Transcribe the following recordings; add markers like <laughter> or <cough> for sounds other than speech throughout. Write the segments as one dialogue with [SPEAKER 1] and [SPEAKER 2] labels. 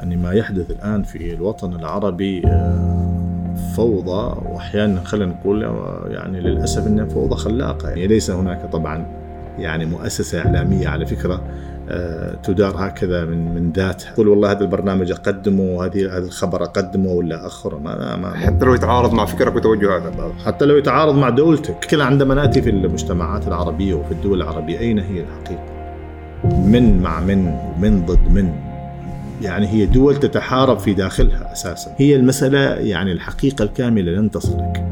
[SPEAKER 1] يعني ما يحدث الآن في الوطن العربي آه، فوضى وأحيانا خلينا نقول آه، يعني للأسف أنها فوضى خلاقة. يعني ليس هناك طبعا يعني مؤسسة إعلامية على فكرة آه، تدار هكذا من من ذات. تقول والله هذا البرنامج أقدمه وهذه هذا الخبر أقدمه ولا أخره؟ ما, ما
[SPEAKER 2] حتى لو يتعارض مع فكرك وتوجهاتك
[SPEAKER 1] حتى لو يتعارض مع دولتك. كلا عندما نأتي في المجتمعات العربية وفي الدول العربية أين هي الحقيقة؟ من مع من ومن ضد من؟ يعني هي دول تتحارب في داخلها أساسا. هي المسألة يعني الحقيقة الكاملة لن تصلك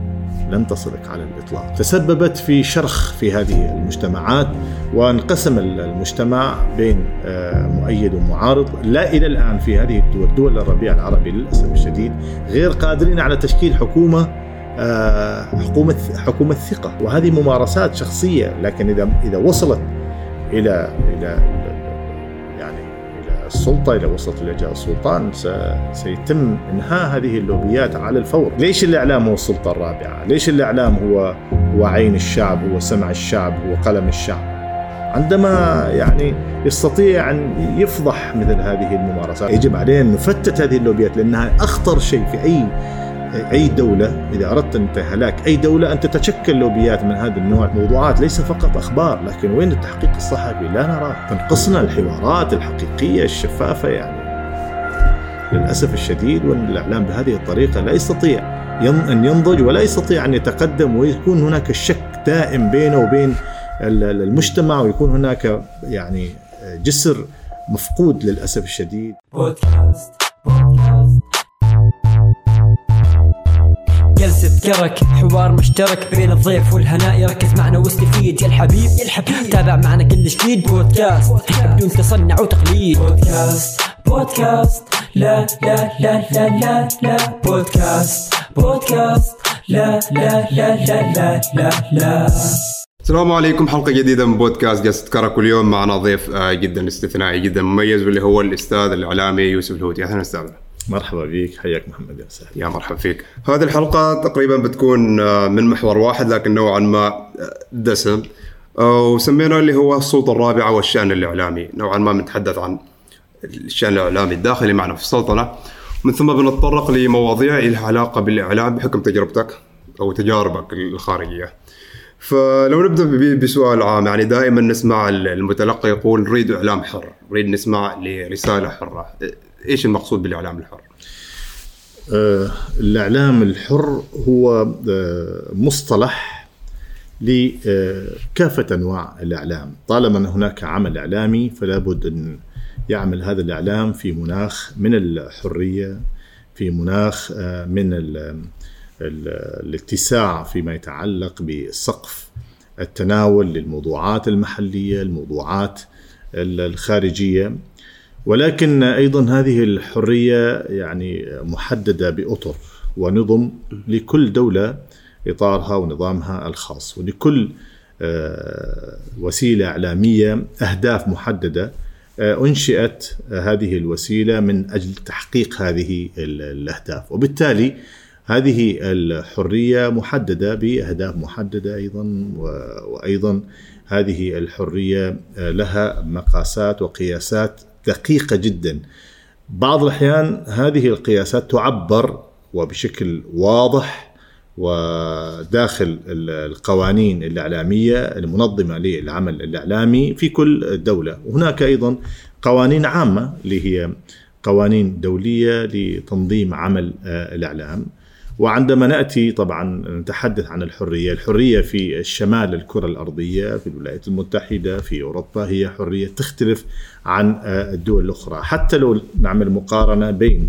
[SPEAKER 1] لن تصلك على الإطلاق. تسببت في شرخ في هذه المجتمعات وانقسم المجتمع بين آه، مؤيد ومعارض. لا إلى الآن في هذه الدول دول الربيع العربي للأسف الشديد غير قادرين على تشكيل حكومة آه، حكومة حكومة ثقه وهذه ممارسات شخصية لكن اذا إذا وصلت إلى إلى إلى السلطة اذا وصلت إلى السلطان سيتم إنهاء هذه اللوبيات على الفور، ليش الإعلام هو السلطة الرابعة؟ ليش الإعلام هو هو عين الشعب هو سمع الشعب هو قلم الشعب؟ عندما يعني يستطيع أن يفضح مثل هذه الممارسات يجب علينا أن نفتت هذه اللوبيات لأنها أخطر شيء في أي أي دولة إذا أردت انت هلاك أي دولة ان تتشكل لوبيات من هذا النوع. موضوعات ليس فقط أخبار لكن وين التحقيق الصحفي؟ لا نراه. تنقصنا الحوارات الحقيقية الشفافة يعني. للأسف الشديد وان الاعلام بهذه الطريقة لا يستطيع أن ينضج ولا يستطيع أن يتقدم ويكون هناك الشك دائم بينه وبين المجتمع ويكون هناك يعني جسر مفقود للأسف الشديد. بودكاست بودكاست.
[SPEAKER 3] جلسة كرك حوار مشترك بين الضيف والهناء. يركز معنا واستفيد يا الحبيب يا الحبيب. تابع معنا كل جديد بودكاست بدون تصنع وتقليد. بودكاست بودكاست. لا لا لا لا لا لا. بودكاست بودكاست. لا لا لا لا لا لا لا.
[SPEAKER 2] السلام عليكم. حلقة جديدة من بودكاست جلسة كرك. واليوم معنا ضيف آه، جدا استثنائي جدا مميز واللي هو الأستاذ الإعلامي يوسف الهوتي. أهلا أستاذ
[SPEAKER 1] مرحبا بك حياك محمد يا سهل
[SPEAKER 2] يا مرحبا فيك. هذه الحلقة تقريبا بتكون آه، من محور واحد لكن نوعا ما آه، دسم. وسمينا اللي هو السلطة الرابعة والشأن الإعلامي. نوعا ما بنتحدث عن الشأن الإعلامي الداخلي معنا في السلطنة من ثم بنتطرق لمواضيع لها علاقة بالإعلام بحكم تجربتك أو تجاربك الخارجية. فلو نبدأ بسؤال عام يعني دائما نسمع المتلقي يقول نريد إعلام حر، نريد نسمع لرسالة حرة، إيش المقصود بالإعلام الحر؟
[SPEAKER 1] آه الإعلام الحر هو آه مصطلح لكافه أنواع الإعلام، طالما أن هناك عمل إعلامي فلا بد أن يعمل هذا الإعلام في مناخ من الحرية، في مناخ آه من الاتساع فيما يتعلق بسقف التناول للموضوعات المحلية، الموضوعات الخارجية ولكن أيضا هذه الحرية يعني محددة بأطر ونظم لكل دولة إطارها ونظامها الخاص ولكل آه، وسيلة إعلامية أهداف محددة آه، أنشئت هذه الوسيلة من أجل تحقيق هذه الأهداف. وبالتالي هذه الحرية محددة بأهداف محددة أيضا وأيضا هذه الحرية لها مقاسات وقياسات دقيقة جدا. بعض الأحيان هذه القياسات تعبر وبشكل واضح وداخل القوانين الإعلامية المنظمة للعمل الإعلامي في كل دولة. وهناك أيضا قوانين عامة اللي هي قوانين دولية لتنظيم عمل الإعلام. وعندما نأتي طبعا نتحدث عن الحرية، الحرية في الشمال الكرة الأرضية في الولايات المتحدة في أوروبا هي حرية تختلف عن الدول الأخرى، حتى لو نعمل مقارنة بين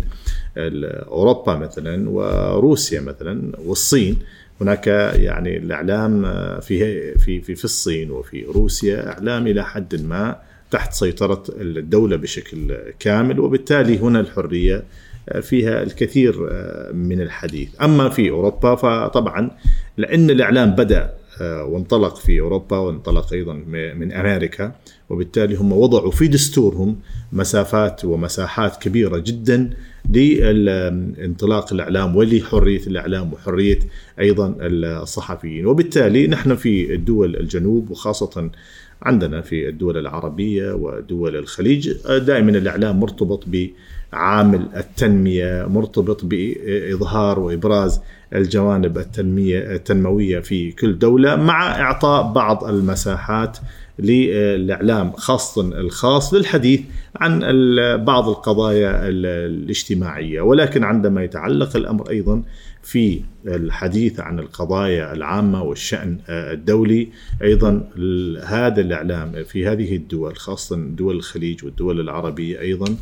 [SPEAKER 1] أوروبا مثلا وروسيا مثلا والصين هناك يعني الإعلام في في في في الصين وفي روسيا إعلام إلى حد ما تحت سيطرة الدولة بشكل كامل وبالتالي هنا الحرية فيها الكثير آه، من الحديث. أما في أوروبا فطبعا لأن الإعلام بدأ آه، وانطلق في أوروبا وانطلق أيضا من أمريكا وبالتالي هم وضعوا في دستورهم مسافات ومساحات كبيرة جدا لانطلاق الإعلام ولحرية الإعلام وحرية أيضا الصحفيين. وبالتالي نحن في الدول الجنوب وخاصة عندنا في الدول العربية ودول الخليج دائما الإعلام مرتبط بعامل التنمية مرتبط بإظهار وإبراز الجوانب التنمية التنموية في كل دولة مع إعطاء بعض المساحات للإعلام خاصه الخاص للحديث عن بعض القضايا الاجتماعية. ولكن عندما يتعلق الأمر أيضا في الحديث عن القضايا العامة والشأن الدولي أيضا هذا الإعلام في هذه الدول خاصه دول الخليج والدول العربية أيضا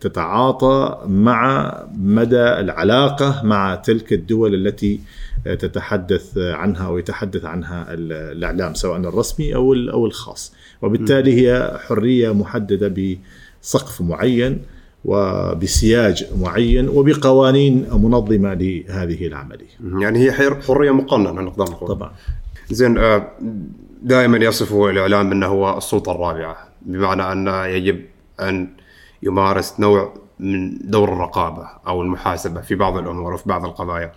[SPEAKER 1] تتعاطى مع مدى العلاقة مع تلك الدول التي تتحدث عنها أو يتحدث عنها الإعلام سواء الرسمي أو أو الخاص وبالتالي هي حرية محددة بسقف معين وبسياج معين وبقوانين منظمة لهذه العملية.
[SPEAKER 2] يعني هي حرية مقننة نقدر نقول.
[SPEAKER 1] طبعا.
[SPEAKER 2] زين آه، دائما يصف الاعلام أنه هو السلطة الرابعة بمعنى انه يجب أن يمارس نوع من دور الرقابة أو المحاسبة في بعض الأمور وفي بعض القضايا.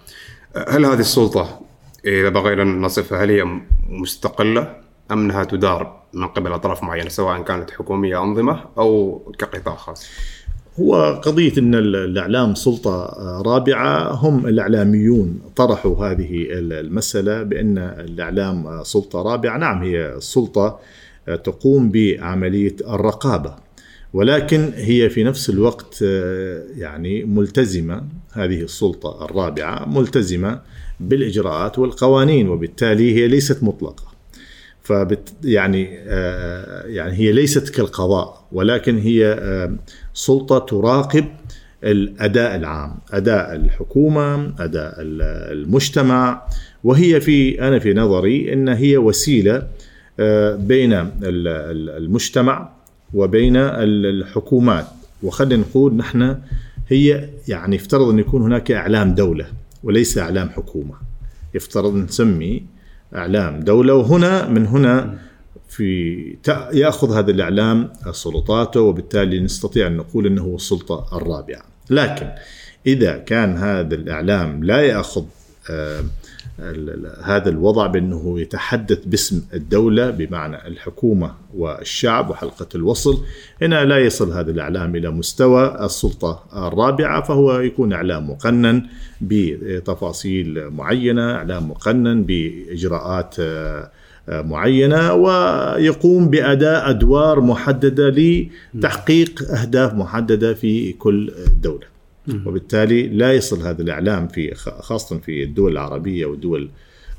[SPEAKER 2] هل هذه السلطة إذا بغينا نصفها هل هي مستقلة أم أنها تدار من قبل أطراف معينة سواء كانت حكومية أنظمة أو كقطاع خاص؟
[SPEAKER 1] هو قضية أن الإعلام سلطة رابعة هم الإعلاميون طرحوا هذه المسألة بأن الإعلام سلطة رابعة نعم هي سلطة تقوم بعملية الرقابة ولكن هي في نفس الوقت يعني ملتزمة هذه السلطة الرابعة ملتزمة بالإجراءات والقوانين وبالتالي هي ليست مطلقة. فبت يعني آه يعني هي ليست كالقضاء ولكن هي آه سلطة تراقب الأداء العام، أداء الحكومة، أداء المجتمع. وهي في أنا في نظري إن هي وسيلة آه بين المجتمع وبين الحكومات وخلينا نقول نحن هي يعني يفترض أن يكون هناك إعلام دولة وليس إعلام حكومة. يفترض نسمي إعلام دولة وهنا من هنا في يأخذ هذا الإعلام سلطاته وبالتالي نستطيع أن نقول إنه هو السلطة الرابعة لكن إذا كان هذا الإعلام لا يأخذ آه هذا الوضع بأنه يتحدث باسم الدولة بمعنى الحكومة والشعب وحلقة الوصل هنا لا يصل هذا الإعلام إلى مستوى السلطة الرابعة فهو يكون إعلام مقنن بتفاصيل معينة، إعلام مقنن بإجراءات معينة ويقوم بأداء أدوار محددة لتحقيق أهداف محددة في كل دولة. وبالتالي لا يصل هذا الإعلام في خاصة في الدول العربية والدول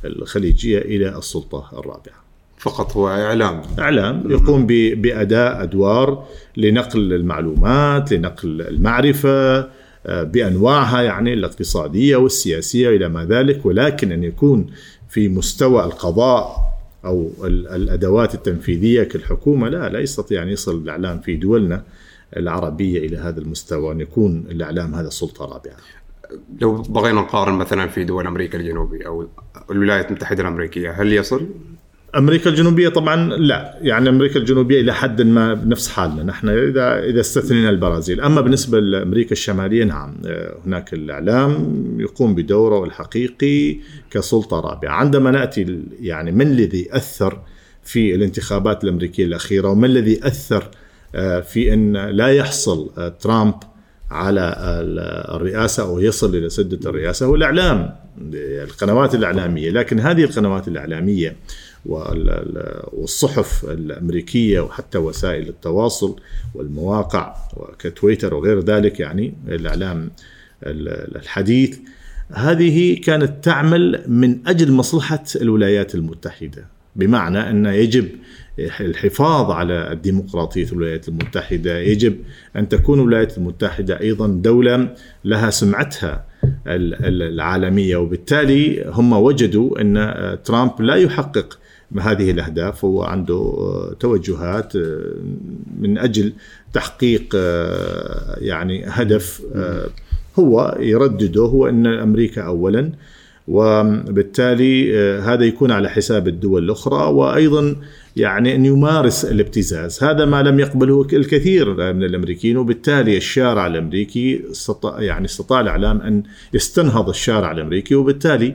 [SPEAKER 1] الخليجية إلى السلطة الرابعة.
[SPEAKER 2] فقط هو إعلام.
[SPEAKER 1] إعلام يقوم بأداء أدوار لنقل المعلومات، لنقل المعرفة بأنواعها يعني الاقتصادية والسياسية وإلى ما ذلك ولكن أن يكون في مستوى القضاء أو الأدوات التنفيذية كالحكومة لا لا يستطيع أن يصل الإعلام في دولنا. العربية إلى هذا المستوى أن يكون الإعلام هذا سلطة رابعة.
[SPEAKER 2] لو بغينا نقارن مثلا في دول أمريكا الجنوبية أو الولايات المتحدة الأمريكية هل يصل؟
[SPEAKER 1] أمريكا الجنوبية طبعا لا يعني أمريكا الجنوبية إلى حد ما بنفس حالنا نحن إذا إذا استثنينا البرازيل أما بالنسبة لأمريكا الشمالية نعم هناك الإعلام يقوم بدوره الحقيقي كسلطة رابعة عندما نأتي يعني من الذي اثر في الانتخابات الأمريكية الأخيرة وما الذي اثر في إن لا يحصل ترامب على الرئاسة أو يصل إلى سدة الرئاسة. هو الإعلام القنوات الإعلامية. لكن هذه القنوات الإعلامية والصحف الأمريكية وحتى وسائل التواصل والمواقع كتويتر وغير ذلك يعني الإعلام الحديث هذه كانت تعمل من أجل مصلحة الولايات المتحدة. بمعنى أن يجب الحفاظ على الديمقراطية الولايات المتحدة يجب أن تكون الولايات المتحدة أيضا دولة لها سمعتها العالمية وبالتالي هم وجدوا أن ترامب لا يحقق هذه الأهداف هو عنده توجهات من أجل تحقيق يعني هدف هو يردده هو أن أمريكا أولا وبالتالي هذا يكون على حساب الدول الأخرى وأيضا يعني أن يمارس الابتزاز. هذا ما لم يقبله الكثير من الأمريكيين وبالتالي الشارع الأمريكي استطاع يعني استطاع الإعلام أن يستنهض الشارع الأمريكي وبالتالي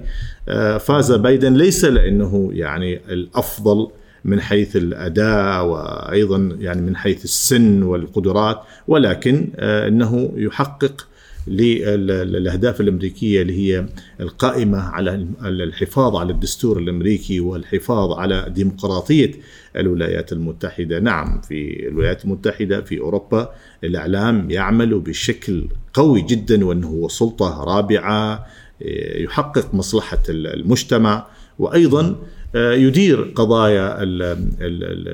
[SPEAKER 1] فاز بايدن. ليس لأنه يعني الأفضل من حيث الأداء وأيضا يعني من حيث السن والقدرات ولكن آه، أنه يحقق للأهداف الأمريكية اللي هي القائمة على الحفاظ على الدستور الأمريكي والحفاظ على ديمقراطية الولايات المتحدة، نعم في الولايات المتحدة في أوروبا الإعلام يعمل بشكل قوي جدا وأنه هو سلطة رابعة يحقق مصلحة المجتمع. وأيضا يدير قضايا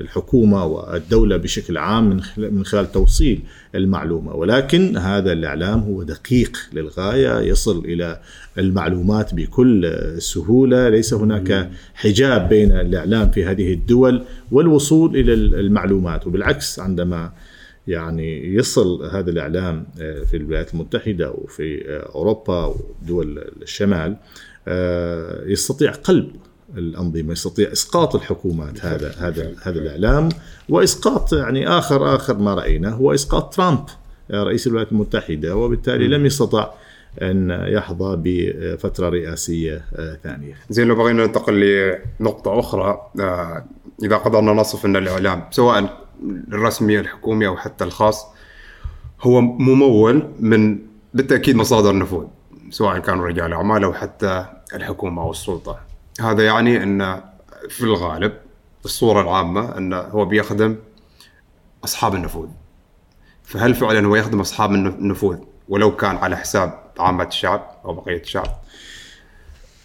[SPEAKER 1] الحكومة والدولة بشكل عام من خلال توصيل المعلومة. ولكن هذا الإعلام هو دقيق للغاية يصل إلى المعلومات بكل سهولة. ليس هناك حجاب بين الإعلام في هذه الدول والوصول إلى المعلومات. وبالعكس عندما يعني يصل هذا الإعلام آه، في الولايات المتحدة وفي آه، أوروبا ودول الشمال يستطيع قلب الأنظمة. يستطيع إسقاط الحكومات هذا هذا هذا الإعلام. وإسقاط يعني آخر آخر ما رأيناه هو إسقاط ترامب رئيس الولايات المتحدة. وبالتالي لم يستطع أن يحظى بفترة رئاسية آه، ثانية.
[SPEAKER 2] زين لو بغينا ننتقل لنقطة أخرى آه، إذا قدرنا نصف أن الإعلام سواء الرسمي الحكومي أو حتى الخاص هو ممول من بالتأكيد مصادر نفوذ سواء كانوا رجال أعمال أو حتى الحكومة أو السلطة. هذا يعني أن في الغالب الصورة العامة أنه هو بيخدم أصحاب النفوذ. فهل فعلا هو يخدم أصحاب النفوذ ولو كان على حساب عامة الشعب أو بقية الشعب؟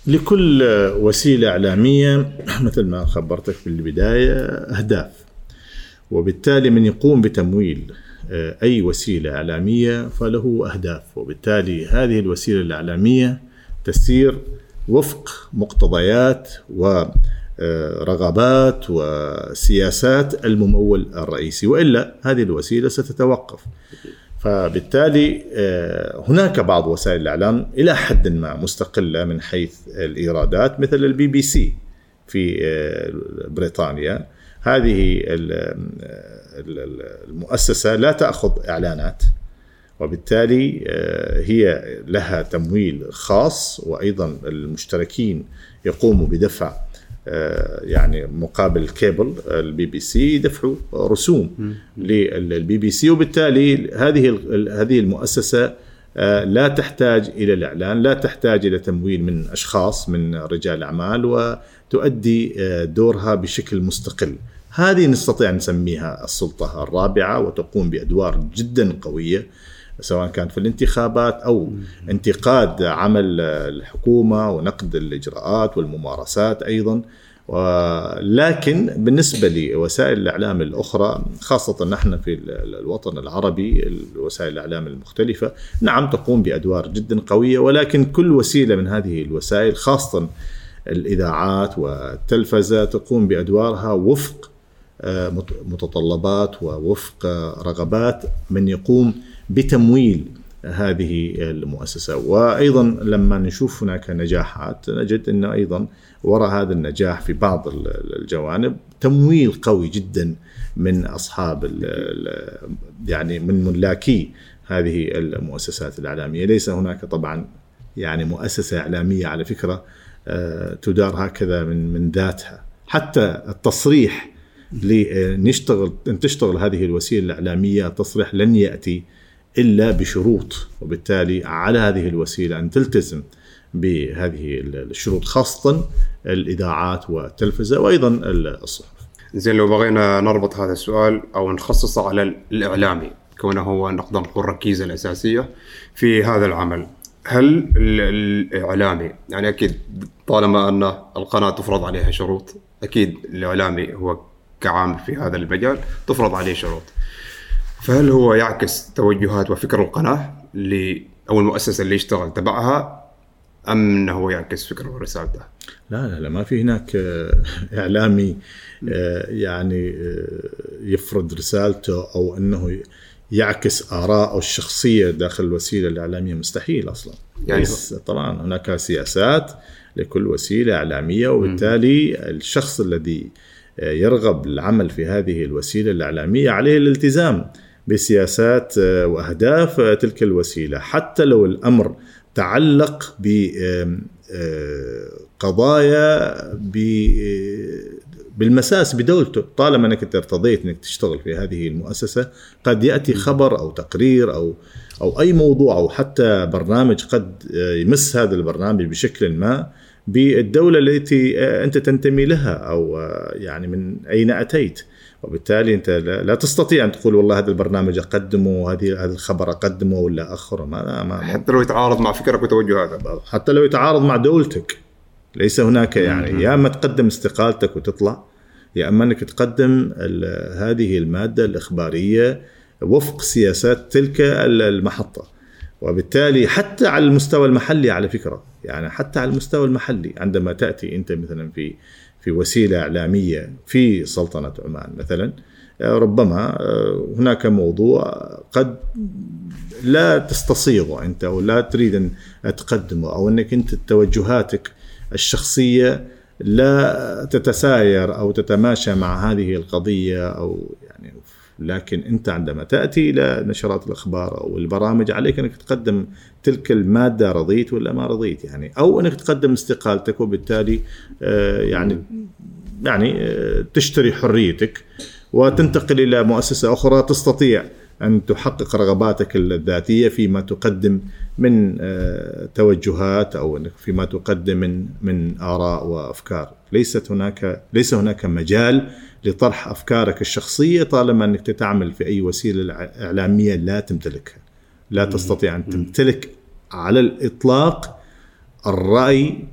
[SPEAKER 1] لكل وسيلة إعلامية مثل ما خبرتك في البداية أهداف. وبالتالي من يقوم بتمويل آه، أي وسيلة إعلامية فله أهداف. وبالتالي هذه الوسيلة الإعلامية تسير وفق مقتضيات ورغبات وسياسات الممول الرئيسي وإلا هذه الوسيلة ستتوقف. فبالتالي آه، هناك بعض وسائل الإعلام إلى حد ما مستقلة من حيث الإيرادات مثل البي بي سي في آه، بريطانيا هذه المؤسسة لا تأخذ إعلانات وبالتالي آه، هي لها تمويل خاص وأيضا المشتركين يقوموا بدفع آه، يعني مقابل cable ال BBC يدفعوا رسوم للبي بي سي. وبالتالي هذه هذه المؤسسة آه، لا تحتاج إلى الإعلان، لا تحتاج إلى تمويل من أشخاص من رجال أعمال وتؤدي دورها بشكل مستقل. هذه نستطيع نسميها السلطة الرابعة وتقوم بأدوار جدا قوية. سواء كان في الانتخابات أو انتقاد عمل الحكومة ونقد الإجراءات والممارسات أيضا. ولكن بالنسبة لوسائل الإعلام الأخرى خاصة نحن في الوطن العربي وسائل الإعلام المختلفة نعم تقوم بأدوار جدا قوية ولكن كل وسيلة من هذه الوسائل خاصة الإذاعات والتلفزة تقوم بأدوارها وفق آه، متطلبات ووفق رغبات من يقوم بتمويل هذه المؤسسة. وأيضا لما نشوف هناك نجاحات نجد أنه أيضا وراء هذا النجاح في بعض الجوانب تمويل قوي جدا من أصحاب يعني من ملاكي هذه المؤسسات الإعلامية. ليس هناك طبعا يعني مؤسسة إعلامية على فكرة آه، تدار هكذا من من ذاتها. حتى التصريح لنشتغل إن تشتغل هذه الوسيلة الإعلامية التصريح لن يأتي إلا بشروط وبالتالي على هذه الوسيلة أن تلتزم بهذه الشروط خاصة الإذاعات والتلفزة وأيضا الصحف.
[SPEAKER 2] زين لو بغينا نربط هذا السؤال أو نخصصه على الإعلامي كونه هو نقدر نقول الركيزه الأساسية في هذا العمل. هل الإعلامي يعني أكيد طالما أن القناة تفرض عليها شروط أكيد الإعلامي هو كعامل في هذا المجال تفرض عليه شروط. فهل هو يعكس توجهات وفكر القناة اللي أو المؤسسة اللي يشتغل تبعها أم إنه يعكس فكره ورسالته؟
[SPEAKER 1] لا لا لا ما في هناك آه، إعلامي آه، يعني آه، يفرض رسالته أو إنه يعكس آراءه الشخصية داخل الوسيلة الإعلامية مستحيل أصلا. يعني طبعا هناك سياسات لكل وسيلة إعلامية وبالتالي الشخص الذي يرغب العمل في هذه الوسيلة الإعلامية عليه الالتزام بسياسات آه، وأهداف آه، تلك الوسيلة. حتى لو الأمر تعلق بقضايا آه، بالمساس بدولته. طالما أنك أنت ارتضيت أنك تشتغل في هذه المؤسسة قد يأتي خبر أو تقرير أو أو أي موضوع أو حتى برنامج قد يمس هذا البرنامج بشكل ما بالدولة التي أنت تنتمي لها أو يعني من أين أتيت. وبالتالي انت لا تستطيع ان تقول والله هذا البرنامج اقدمه وهذه هذا الخبر اقدمه ولا اخره. ما,
[SPEAKER 2] ما حتى لو يتعارض مع فكرك وتوجهاتك
[SPEAKER 1] حتى لو يتعارض مع دولتك. ليس هناك يعني يا أما تقدم استقالتك وتطلع يا أما أنك تقدم هذه المادة الإخبارية وفق سياسات تلك المحطة. وبالتالي حتى على المستوى المحلي على فكرة يعني حتى على المستوى المحلي عندما تأتي أنت مثلا في في وسيلة إعلامية في سلطنة عمان مثلا ربما هناك موضوع قد لا تستصيغه أنت أو لا تريد أن تقدمه أو أنك أنت توجهاتك الشخصية لا تتساير أو تتماشى مع هذه القضية أو لكن انت عندما تأتي إلى نشرات الأخبار أو البرامج عليك أنك تقدم تلك المادة رضيت ولا ما رضيت يعني؟ أو أنك تقدم استقالتك وبالتالي آه، يعني يعني آه، تشتري حريتك وتنتقل إلى مؤسسة أخرى تستطيع أن تحقق رغباتك الذاتية فيما تقدم من آه، توجهات أو فيما تقدم من من آراء وأفكار، ليست هناك ليس هناك مجال لطرح أفكارك الشخصية طالما أنك تعمل في أي وسيلة إعلامية لا تمتلكها. لا تستطيع أن تمتلك على الإطلاق الرأي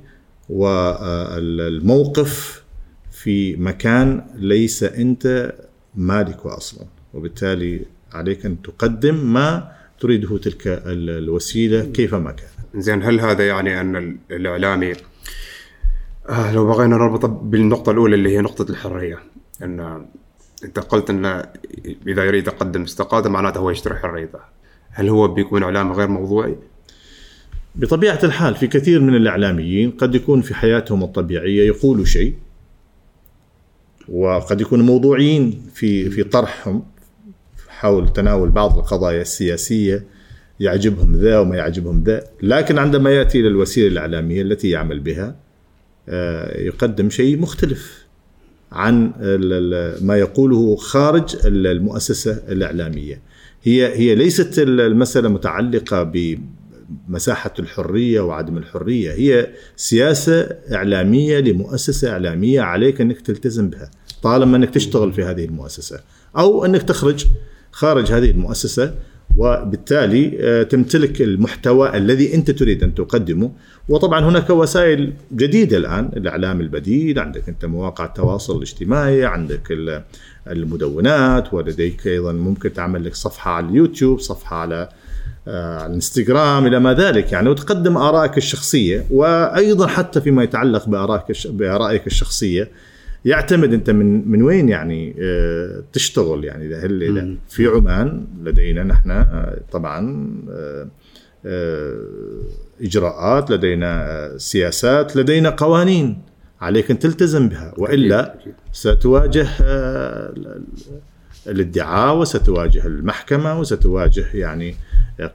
[SPEAKER 1] والموقف في مكان ليس أنت مالكه أصلا. وبالتالي عليك أن تقدم ما تريده تلك الوسيلة كيفما كان.
[SPEAKER 2] زين هل هذا يعني أن الإعلامي آه لو بغينا نربط بالنقطة الأولى اللي هي نقطة الحرية. إن انت قلت انه إذا يريد يقدم استقاله معناته هو يشتري حريته. هل هو بيكون اعلامي غير موضوعي؟
[SPEAKER 1] بطبيعة الحال في كثير من الإعلاميين قد يكون في حياتهم الطبيعية يقولوا شيء وقد يكونوا موضوعيين في في طرحهم حول تناول بعض القضايا السياسية يعجبهم ذا وما يعجبهم ذا لكن عندما يأتي إلى الوسيلة الإعلامية التي يعمل بها آه، يقدم شيء مختلف عن ما يقوله خارج المؤسسة الإعلامية. هي هي ليست المسألة متعلقة بمساحة الحرية وعدم الحرية. هي سياسة إعلامية لمؤسسة إعلامية عليك أنك تلتزم بها طالما أنك تشتغل في هذه المؤسسة أو أنك تخرج خارج هذه المؤسسة وبالتالي آه، تمتلك المحتوى الذي أنت تريد أن تقدمه. وطبعا هناك وسائل جديدة الآن الإعلام البديل عندك أنت مواقع التواصل الاجتماعي عندك المدونات ولديك أيضا ممكن تعمل لك صفحة على اليوتيوب صفحة آه، على الإنستغرام إلى ما ذلك يعني وتقدم آرائك الشخصية. وأيضا حتى فيما يتعلق بآرائك بآرائك الشخصية يعتمد انت من من وين يعني آه، تشتغل يعني. هل في عمان لدينا نحن آه، طبعا آه، إجراءات لدينا سياسات لدينا قوانين عليك أن تلتزم بها. وإلا ستواجه الادعاء وستواجه المحكمة وستواجه يعني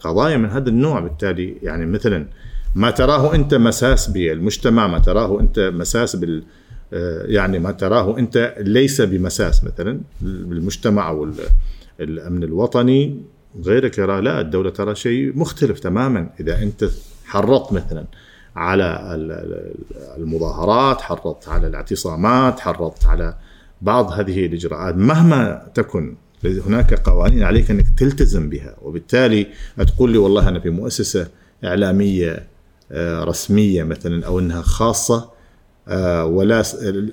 [SPEAKER 1] قضايا من هذا النوع. بالتالي يعني مثلا ما تراه أنت مساس بالمجتمع ما تراه أنت مساس بال يعني ما تراه أنت ليس بمساس مثلا بالمجتمع أو الأمن الوطني غيرك يرى لا الدولة ترى شيء مختلف تماما. إذا أنت حرضت مثلا على المظاهرات حرضت على الاعتصامات حرضت على بعض هذه الإجراءات مهما تكن هناك قوانين عليك أنك تلتزم بها وبالتالي تقول لي والله أنا في مؤسسة إعلامية آه، رسمية مثلا أو إنها خاصة آه، ولا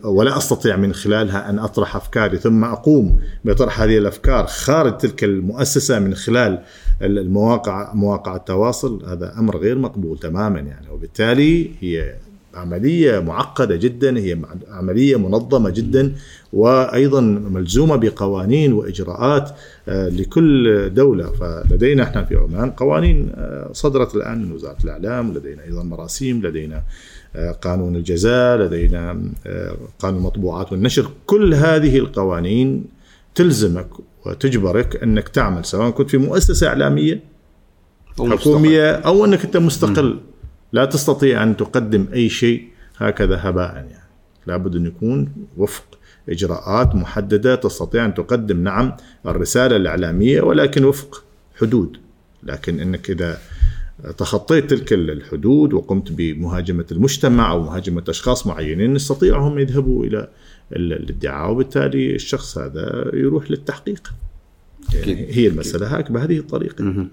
[SPEAKER 1] ولا أستطيع من خلالها أن أطرح أفكاري ثم أقوم بطرح هذه الأفكار خارج تلك المؤسسة من خلال المواقع مواقع التواصل. هذا أمر غير مقبول تماما يعني. وبالتالي هي عملية معقدة جدا هي عملية منظمة جدا وأيضا ملزومة بقوانين وإجراءات آه، لكل دولة. فلدينا إحنا في عمان قوانين آه، صدرت الآن من وزارة الإعلام لدينا أيضا مراسيم لدينا قانون الجزاء لدينا آه، قانون المطبوعات والنشر. كل هذه القوانين تلزمك وتجبرك أنك تعمل سواء كنت في مؤسسة إعلامية أو حكومية أو أنك أنت مستقل. م. لا تستطيع أن تقدم أي شيء هكذا هباء يعني. لابد أن يكون وفق إجراءات محددة تستطيع أن تقدم. نعم الرسالة الإعلامية ولكن وفق حدود. لكن أنك إذا تخطيت تلك الحدود وقمت بمهاجمة المجتمع أو مهاجمة أشخاص معينين يستطيعوا هم يذهبوا إلى الادعاء وبالتالي الشخص هذا يروح للتحقيق. يعني هي المسألة هيك بهذه الطريقة.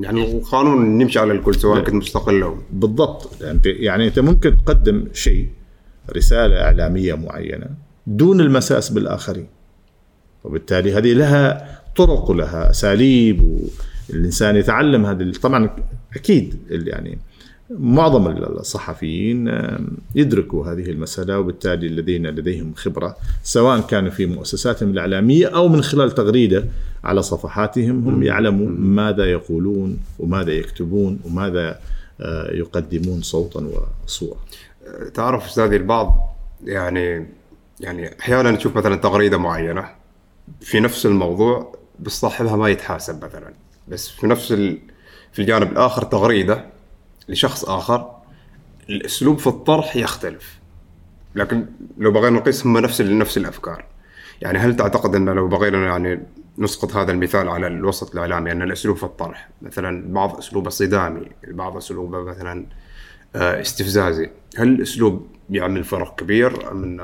[SPEAKER 2] يعني القانون نمشي على الكل سواء كنت مستقل أو
[SPEAKER 1] بالضبط. انت يعني أنت ممكن تقدم شيء رسالة إعلامية معينة دون المساس بالآخرين. وبالتالي هذه لها طرق ولها أساليب والإنسان يتعلم هذه طبعا أكيد يعني معظم الصحفيين يدركوا هذه المسألة وبالتالي الذين لديهم خبرة سواء كانوا في مؤسساتهم الإعلامية أو من خلال تغريدة على صفحاتهم هم يعلموا ماذا يقولون وماذا يكتبون وماذا آه، يقدمون صوتا وصورة.
[SPEAKER 2] تعرف أستاذي البعض يعني يعني أحيانا نشوف مثلا تغريدة معينة في نفس الموضوع بس صاحبها ما يتحاسب مثلا بس في نفس ال... في الجانب الآخر تغريدة لشخص آخر. الأسلوب في الطرح يختلف لكن لو بغينا نقيس هم نفس نفس الأفكار. يعني هل تعتقد أن لو بغينا يعني نسقط هذا المثال على الوسط الإعلامي أن الأسلوب في الطرح مثلا بعض أسلوبه صدامي البعض أسلوبه مثلا آه، استفزازي هل الأسلوب يعمل فرق كبير أم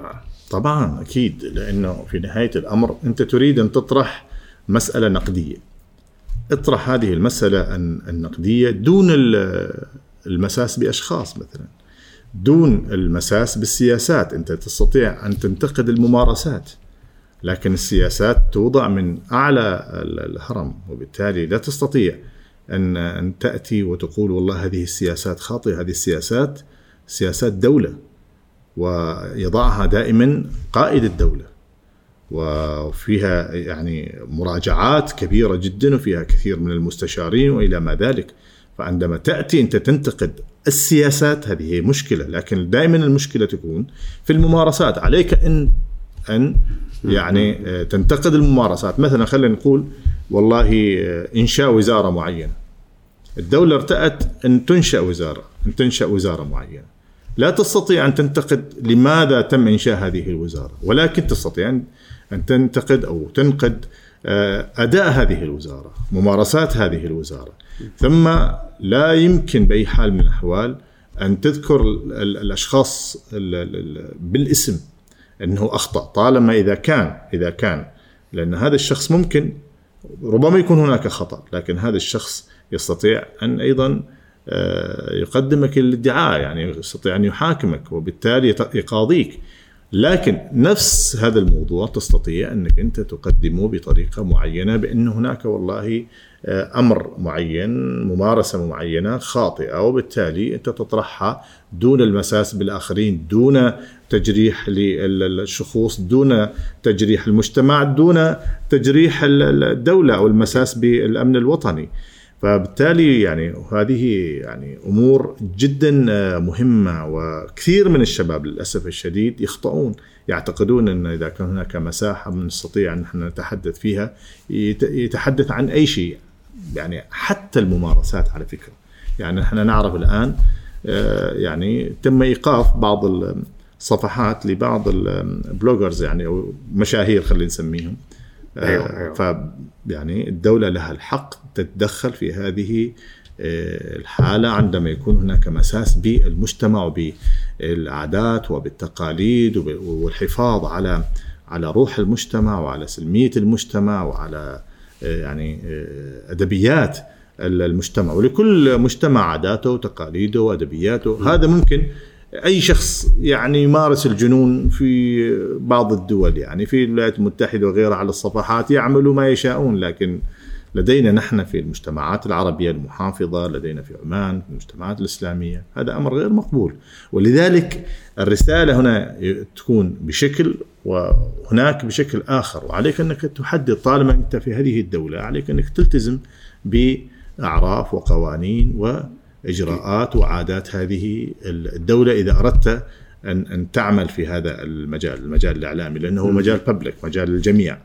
[SPEAKER 1] طبعا أكيد لأنه في نهاية الأمر أنت تريد أن تطرح مسألة نقدية. اطرح هذه المسألة النقديه دون المساس بأشخاص مثلا. دون المساس بالسياسات. أنت تستطيع أن تنتقد الممارسات لكن السياسات توضع من أعلى الهرم وبالتالي لا تستطيع ان أن تأتي وتقول والله هذه السياسات خاطئة هذه السياسات سياسات دولة ويضعها دائما قائد الدولة. وفيها يعني مراجعات كبيرة جدا وفيها كثير من المستشارين وإلى ما ذلك. فعندما تأتي أنت تنتقد السياسات هذه هي مشكلة لكن دائما المشكلة تكون في الممارسات. عليك أن أن يعني آه، تنتقد الممارسات. مثلا خلينا نقول والله آه، إنشاء وزارة معينة. الدولة ارتأت أن تنشأ وزارة أن تنشأ وزارة معينة. لا تستطيع أن تنتقد لماذا تم إنشاء هذه الوزارة ولكن تستطيع أن تنتقد أو تنقد آه، أداء هذه الوزارة ممارسات هذه الوزارة. ثم لا يمكن بأي حال من الأحوال أن تذكر الأشخاص بالاسم أنه أخطأ. طالما إذا كان إذا كان لأن هذا الشخص ممكن ربما يكون هناك خطأ لكن هذا الشخص يستطيع أن أيضا آه، يقدمك الادعاء يعني يستطيع أن يحاكمك وبالتالي يقاضيك. لكن نفس هذا الموضوع تستطيع أنك أنت تقدمه بطريقة معينة بأن هناك والله آه، أمر معين ممارسة معينة خاطئة وبالتالي أنت تطرحها دون المساس بالآخرين دون تجريح للشخوص دون تجريح المجتمع دون تجريح الدولة أو المساس بالأمن الوطني. فبالتالي يعني هذه يعني أمور جدا آه، مهمة وكثير من الشباب للأسف الشديد يخطئون يعتقدون أن إذا كان هناك مساحة نستطيع أن إحنا نتحدث فيها يتحدث عن أي شيء يعني حتى الممارسات على فكرة. يعني إحنا نعرف الآن آه، يعني تم إيقاف بعض الصفحات لبعض البلوجرز يعني أو مشاهير خلينا نسميهم. أيوة آه، أيوة. ف يعني الدولة لها الحق تتدخل في هذه آه، الحالة عندما يكون هناك مساس بالمجتمع وبالعادات وبالتقاليد والحفاظ على على روح المجتمع وعلى سلمية المجتمع وعلى آه، يعني أدبيات المجتمع ولكل مجتمع عاداته وتقاليده وأدبياته هذا ممكن أي شخص يعني يمارس الجنون في بعض الدول يعني في الولايات المتحدة وغيرها على الصفحات يعملوا ما يشاءون لكن لدينا نحن في المجتمعات العربية المحافظة لدينا في عمان في المجتمعات الإسلامية هذا أمر غير مقبول. ولذلك الرسالة هنا تكون بشكل وهناك بشكل آخر وعليك أنك تحدد طالما أنت في هذه الدولة عليك أنك تلتزم بأعراف وقوانين و إجراءات وعادات هذه الدولة إذا أردت ان أن تعمل في هذا المجال المجال الإعلامي لأنه مجال ببليك مجال الجميع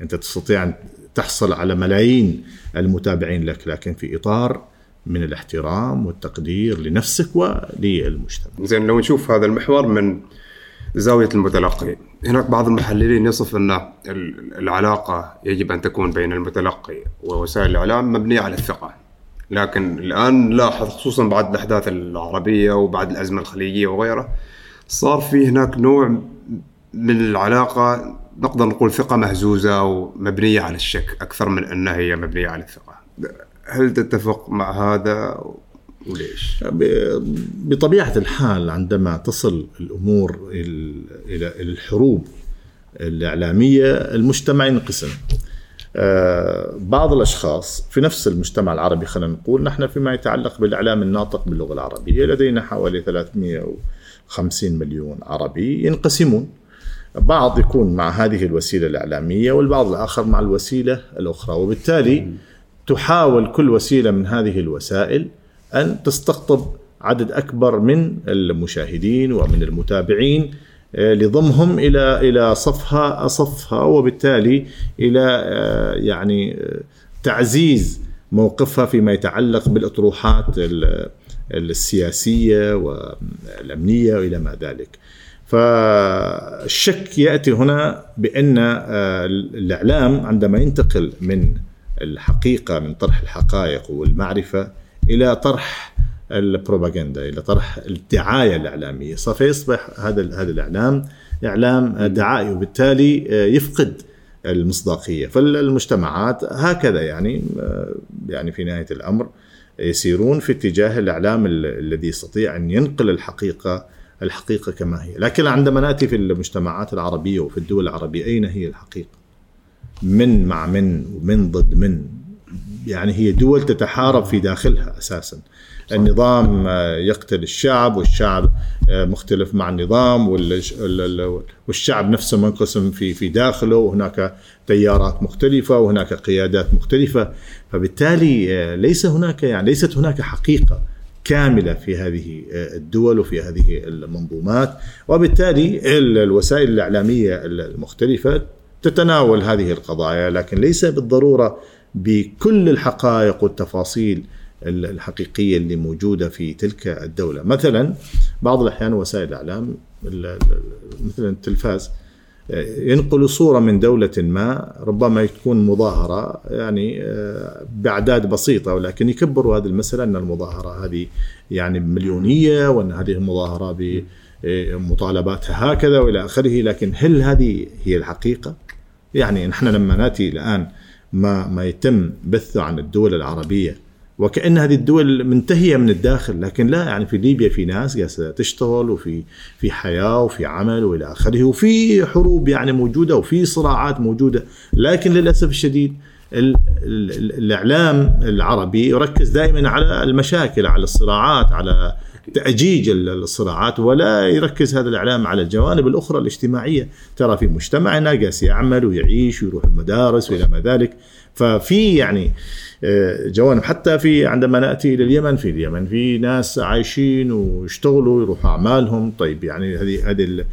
[SPEAKER 1] أنت تستطيع أن تحصل على ملايين المتابعين لك لكن في إطار من الاحترام والتقدير لنفسك وللمجتمع.
[SPEAKER 2] زين لو نشوف هذا المحور من زاوية المتلقي هناك بعض المحللين يصف أن ال- العلاقة يجب أن تكون بين المتلقي ووسائل الإعلام مبنية على الثقة. لكن الآن نلاحظ خصوصا بعد الأحداث العربية وبعد الأزمة الخليجية وغيرها صار في هناك نوع من العلاقة نقدر نقول ثقة مهزوزة ومبنية على الشك أكثر من أنها هي مبنية على الثقة. هل تتفق مع هذا؟ وليش؟
[SPEAKER 1] ب- بطبيعة الحال عندما تصل الأمور ال- إلى إلى الحروب الإعلامية المجتمع ينقسم. بعض الأشخاص في نفس المجتمع العربي خلينا نقول نحن فيما يتعلق بالإعلام الناطق باللغة العربية لدينا حوالي 350 مليون عربي ينقسمون. بعض يكون مع هذه الوسيلة الإعلامية والبعض الآخر مع الوسيلة الأخرى وبالتالي تحاول كل وسيلة من هذه الوسائل أن تستقطب عدد أكبر من المشاهدين ومن المتابعين لضمهم إلى إلى صفها صفها وبالتالي إلى آه، يعني آه، تعزيز موقفها فيما يتعلق بالأطروحات ال- السياسية والأمنية وإلى ما ذلك. فالشك يأتي هنا بأن آه، الإعلام عندما ينتقل من الحقيقة من طرح الحقائق والمعرفة إلى طرح البروباغندا إلى طرح الدعاية الإعلامية. سوف يصبح هذا هذا الإعلام إعلام دعائي وبالتالي يفقد المصداقية. فالمجتمعات هكذا يعني يعني في نهاية الأمر يسيرون في اتجاه الإعلام ال- الذي يستطيع أن ينقل الحقيقة الحقيقة كما هي. لكن عندما نأتي في المجتمعات العربية وفي الدول العربية أين هي الحقيقة؟ من مع من ومن ضد من؟ يعني هي دول تتحارب في داخلها أساسا. النظام آه، يقتل الشعب والشعب آه، مختلف مع النظام والش- ال- ال- والشعب نفسه منقسم في في داخله وهناك تيارات مختلفة وهناك قيادات مختلفة. فبالتالي آه، ليس هناك يعني ليست هناك حقيقة كاملة في هذه الدول وفي هذه المنظومات. وبالتالي ال- الوسائل الإعلامية المختلفة تتناول هذه القضايا لكن ليس بالضرورة بكل الحقائق والتفاصيل ال- الحقيقية اللي موجودة في تلك الدولة، مثلا بعض الأحيان وسائل الإعلام ال- ال- مثلا التلفاز ينقل صورة من دولة ما ربما تكون مظاهرة يعني بأعداد بسيطة ولكن يكبروا هذه المسألة أن المظاهرة هذه يعني مليونية وأن هذه المظاهرة ب آه، مطالباتها هكذا وإلى آخره لكن هل هذه هي الحقيقة؟ يعني نحن لما نأتي الآن ما ما يتم بثه عن الدول العربية وكأن هذه الدول منتهية من الداخل لكن لا يعني في ليبيا في ناس جالسة تشتغل وفي في حياة وفي عمل وإلى آخره وفي حروب يعني موجودة وفي صراعات موجودة. لكن للأسف الشديد ال- ال- الإعلام العربي يركز دائما على المشاكل على الصراعات على تأجيج ال- الصراعات ولا يركز هذا الإعلام على الجوانب الأخرى الاجتماعية. ترى في مجتمعنا جالس يعمل ويعيش ويروح المدارس وإلى ما ذلك. ففي يعني آه، جوانب. حتى في عندما نأتي إلى اليمن في اليمن في ناس عايشين ويشتغلوا يروحوا أعمالهم. طيب يعني هذه هذه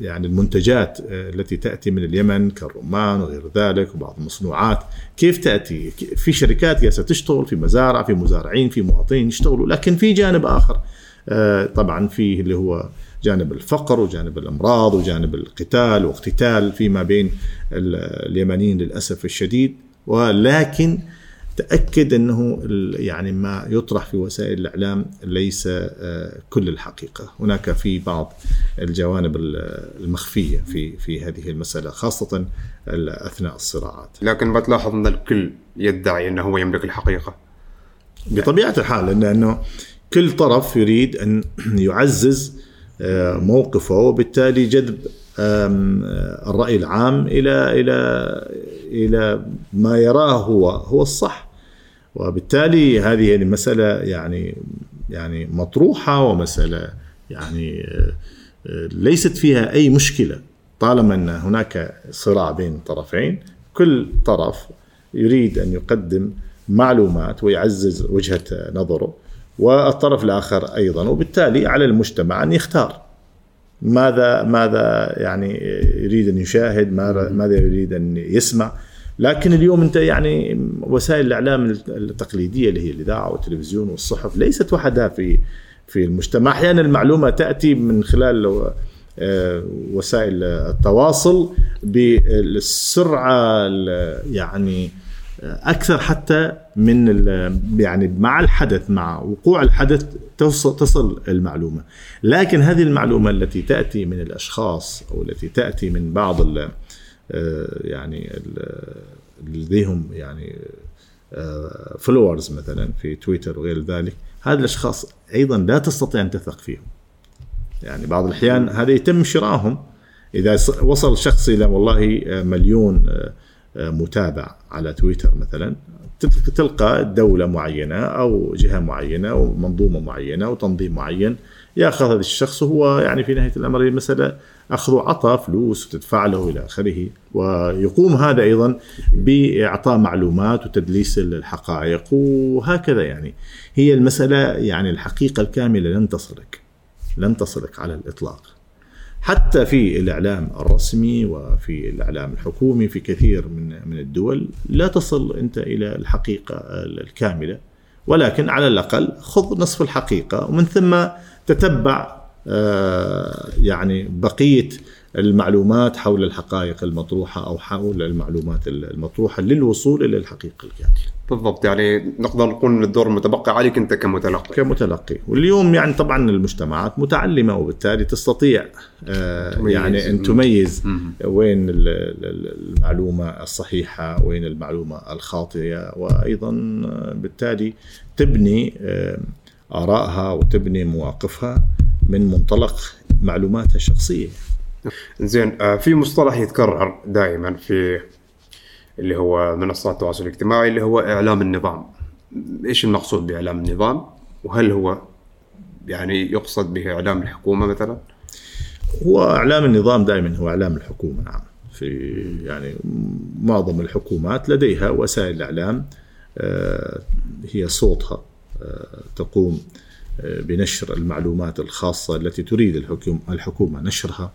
[SPEAKER 1] يعني المنتجات آه، التي تأتي من اليمن كالرمان وغير ذلك وبعض المصنوعات. كيف تأتي؟ في شركات جالسة تشتغل في مزارع في مزارعين في مواطنين يشتغلوا. لكن في جانب آخر آه، طبعا فيه اللي هو جانب الفقر وجانب الأمراض وجانب القتال واقتتال فيما بين ال- اليمنيين للأسف الشديد. ولكن تأكد أنه يعني ما يطرح في وسائل الإعلام ليس آه، كل الحقيقة، هناك في بعض الجوانب ال- المخفية في في هذه المسألة خاصة اثناء الصراعات.
[SPEAKER 2] لكن ما تلاحظ أن الكل يدعي أنه هو يملك الحقيقة.
[SPEAKER 1] بطبيعة الحال لأن انه كل طرف يريد أن يعزز موقفه وبالتالي جذب آه، الرأي العام إلى إلى إلى ما يراه هو هو الصح. وبالتالي هذه المساله يعني يعني مطروحة ومسألة يعني آه، آه، ليست فيها أي مشكلة. طالما أن هناك صراع بين طرفين كل طرف يريد أن يقدم معلومات ويعزز وجهة نظره. والطرف الآخر أيضا وبالتالي على المجتمع أن يختار. ماذا ماذا يعني يريد أن يشاهد ماذا يريد أن يسمع. لكن اليوم أنت يعني وسائل الإعلام التقليدية اللي هي الإذاعة والتلفزيون والصحف ليست وحدها في في المجتمع. أحيانا المعلومة تأتي من خلال آه، وسائل التواصل بالسرعة ال- يعني أكثر حتى من يعني مع الحدث مع وقوع الحدث تصل تصل المعلومة. لكن هذه المعلومة التي تأتي من الأشخاص أو التي تأتي من بعض ال- آه، يعني لديهم يعني فولورز مثلا في تويتر وغير ذلك هذه الأشخاص أيضا لا تستطيع أن تثق فيهم. يعني بعض الأحيان هذا يتم شرائهم. إذا وصل شخص إلى والله آه، مليون آه، آه، متابع على تويتر مثلا تل- تلقى دولة معينة أو جهة معينة أو منظومة معينة أو تنظيم معين يأخذ هذا الشخص وهو يعني في نهاية الأمر المسألة أخذ وعطاء فلوس وتدفع له إلى آخره. ويقوم هذا أيضا بإعطاء معلومات وتدليس الحقائق وهكذا يعني. هي المسألة يعني الحقيقة الكاملة لن تصلك لن تصلك على الإطلاق. حتى في الإعلام الرسمي وفي الإعلام الحكومي في كثير من من الدول لا تصل أنت إلى الحقيقة الكاملة. ولكن على الأقل خذ نصف الحقيقة ومن ثم تتبع آه، يعني بقية المعلومات حول الحقائق المطروحة أو حول المعلومات المطروحة للوصول إلى الحقيقة الكاملة.
[SPEAKER 2] بالضبط يعني نقدر نقول إن الدور المتبقي عليك أنت كمتلقي
[SPEAKER 1] كمتلقي واليوم يعني طبعا المجتمعات متعلمة وبالتالي تستطيع آه،
[SPEAKER 2] تميز.
[SPEAKER 1] يعني
[SPEAKER 2] أن.
[SPEAKER 1] تميز
[SPEAKER 2] مم.
[SPEAKER 1] وين ال- ال- المعلومة الصحيحة وين المعلومة الخاطئة وأيضا بالتالي تبني آه، آرائها وتبني مواقفها من منطلق معلوماتها الشخصية
[SPEAKER 2] زين آه، في مصطلح يتكرر دائما في اللي هو منصات التواصل الاجتماعي اللي هو إعلام النظام. إيش المقصود بإعلام النظام؟ وهل هو يعني يقصد به إعلام الحكومة مثلا؟
[SPEAKER 1] هو إعلام النظام دائما هو إعلام الحكومة نعم. في يعني معظم الحكومات لديها وسائل اعلام آه، هي صوتها آه، تقوم بنشر المعلومات الخاصة التي تريد الحكومة نشرها.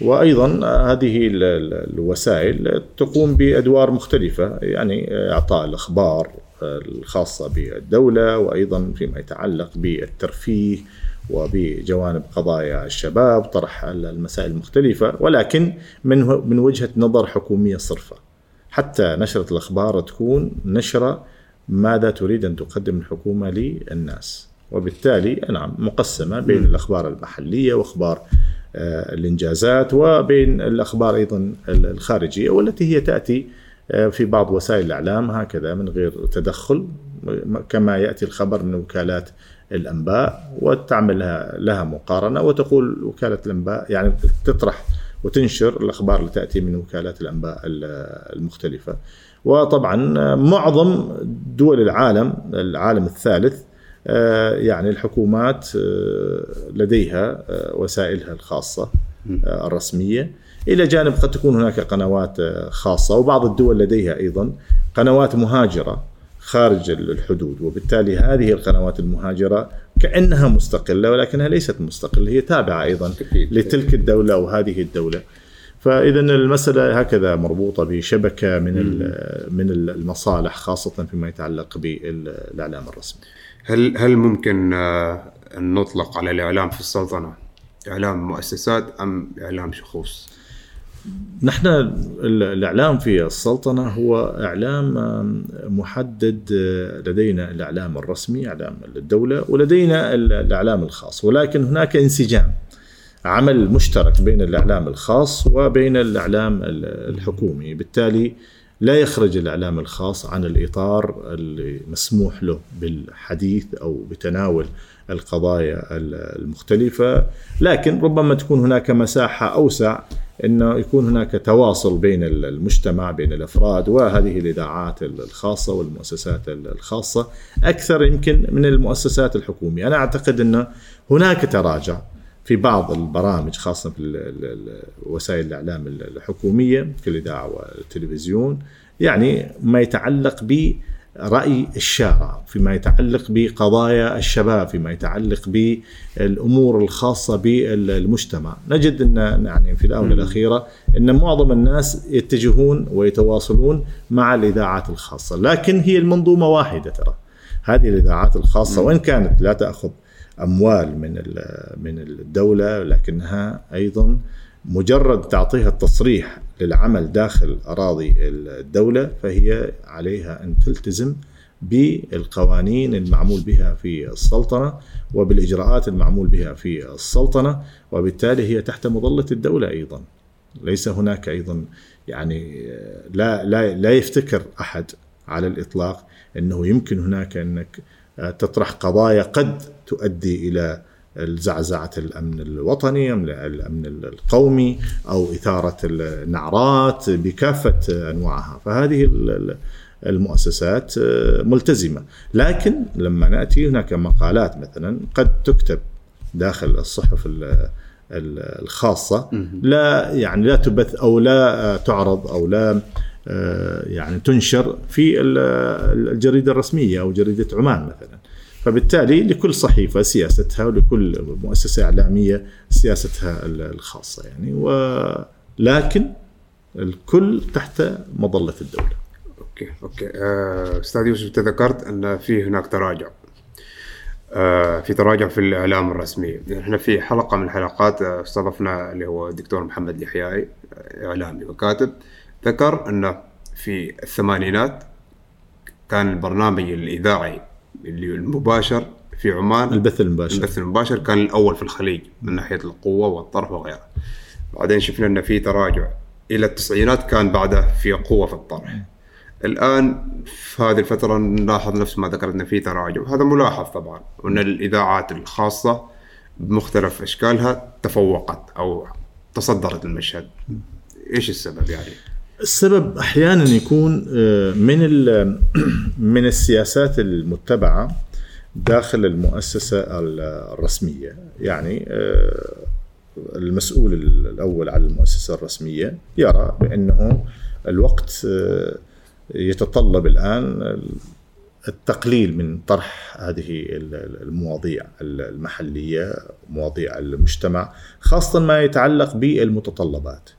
[SPEAKER 1] وأيضا هذه ال- ال- الوسائل تقوم بأدوار مختلفة يعني إعطاء الأخبار الخاصة بالدولة وأيضا فيما يتعلق بالترفيه وبجوانب قضايا الشباب طرح المسائل المختلفة ولكن من من وجهة نظر حكومية صرفة. حتى نشرة الأخبار تكون نشرة ماذا تريد أن تقدم الحكومة للناس. وبالتالي نعم مقسمة بين الأخبار المحلية وأخبار آه، الإنجازات وبين الأخبار أيضا الخارجية والتي هي تأتي آه، في بعض وسائل الإعلام هكذا من غير تدخل كما يأتي الخبر من وكالات الأنباء وتعمل لها مقارنة وتقول وكالة الأنباء يعني تطرح وتنشر الأخبار اللي تأتي من وكالات الأنباء ال- المختلفة. وطبعا آه، معظم دول العالم العالم الثالث يعني الحكومات آه، لديها آه، وسائلها الخاصة آه، الرسمية. إلى جانب قد تكون هناك قنوات آه، خاصة وبعض الدول لديها أيضا قنوات مهاجرة خارج الحدود. وبالتالي هذه القنوات المهاجرة كأنها مستقلة ولكنها ليست مستقلة هي تابعة أيضا
[SPEAKER 2] أكيد.
[SPEAKER 1] لتلك الدولة أو هذه الدولة. فإذا المسألة هكذا مربوطة بشبكة من من المصالح خاصة فيما يتعلق بالإعلام الرسمي.
[SPEAKER 2] هل هل ممكن آه، أن نطلق على الإعلام في السلطنة؟ إعلام مؤسسات أم إعلام شخوص؟
[SPEAKER 1] نحن ال- الإعلام في السلطنة هو إعلام محدد آه، لدينا الإعلام الرسمي إعلام الدولة ولدينا ال- الإعلام الخاص. ولكن هناك انسجام عمل مشترك بين الإعلام الخاص وبين الإعلام ال- الحكومي. بالتالي لا يخرج الإعلام الخاص عن الإطار اللي مسموح له بالحديث أو بتناول القضايا ال- المختلفة لكن ربما تكون هناك مساحة أوسع إنه يكون هناك تواصل بين ال- المجتمع بين الأفراد وهذه الإذاعات ال- الخاصة والمؤسسات ال- الخاصة أكثر يمكن من المؤسسات الحكومية، أنا أعتقد إنه هناك تراجع في بعض البرامج خاصة في وسائل الإعلام ال- الحكومية كالاذاعه والتلفزيون يعني ما يتعلق برأي الشارع فيما يتعلق بقضايا الشباب فيما يتعلق بالأمور الخاصة بالمجتمع. نجد إن يعني في الآونة الأخيرة إن معظم الناس يتجهون ويتواصلون مع الإذاعات الخاصة لكن هي المنظومة واحدة ترى. هذه الإذاعات الخاصة وإن كانت لا تأخذ أموال من من الدولة لكنها أيضا مجرد تعطيها التصريح للعمل داخل أراضي الدولة فهي عليها أن تلتزم بالقوانين المعمول بها في السلطنة وبالإجراءات المعمول بها في السلطنة وبالتالي هي تحت مظلة الدولة أيضا. ليس هناك أيضا يعني لا لا لا يفتكر أحد على الإطلاق أنه يمكن هناك أنك تطرح قضايا قد تؤدي إلى زعزعة الأمن الوطني الأمن القومي أو إثارة النعرات بكافة أنواعها. فهذه المؤسسات ملتزمة. لكن لما نأتي هناك مقالات مثلا قد تكتب داخل الصحف الخاصة لا يعني لا تبث أو لا تعرض أو لا يعني تنشر في الجريدة الرسمية أو جريدة عمان مثلا. فبالتالي لكل صحيفة سياستها ولكل مؤسسة إعلامية سياستها الخاصة يعني. ولكن الكل تحت مظلة الدولة.
[SPEAKER 2] okay okay. آه، أستاذ يوسف تذكرت أن في هناك تراجع. آه، في تراجع في الإعلام الرسمي، إحنا في حلقة من الحلقات آه، استضفنا اللي هو الدكتور محمد اليحيائي إعلامي وكاتب. ذكر أنه في الثمانينات كان البرنامج الإذاعي اللي المباشر في عمان.
[SPEAKER 1] البث المباشر.
[SPEAKER 2] البث المباشر كان الأول في الخليج من ناحية القوة والطرف وغيره. بعدين شفنا إن في تراجع إلى التسعينات كان بعده في قوة في الطرح الآن في هذه الفترة نلاحظ نفس ما ذكرت إن في تراجع. وهذا ملاحظ طبعا. وإن الإذاعات الخاصة بمختلف أشكالها تفوقت أو تصدرت المشهد. إيش السبب يعني؟
[SPEAKER 1] السبب أحيانا يكون آه، من <clears throat> من السياسات المتبعة داخل المؤسسة الرسمية. يعني آه، المسؤول الأول على المؤسسة الرسمية يرى بأنه الوقت آه، يتطلب الآن التقليل من طرح هذه المواضيع المحلية مواضيع المجتمع خاصة ما يتعلق بالمتطلبات.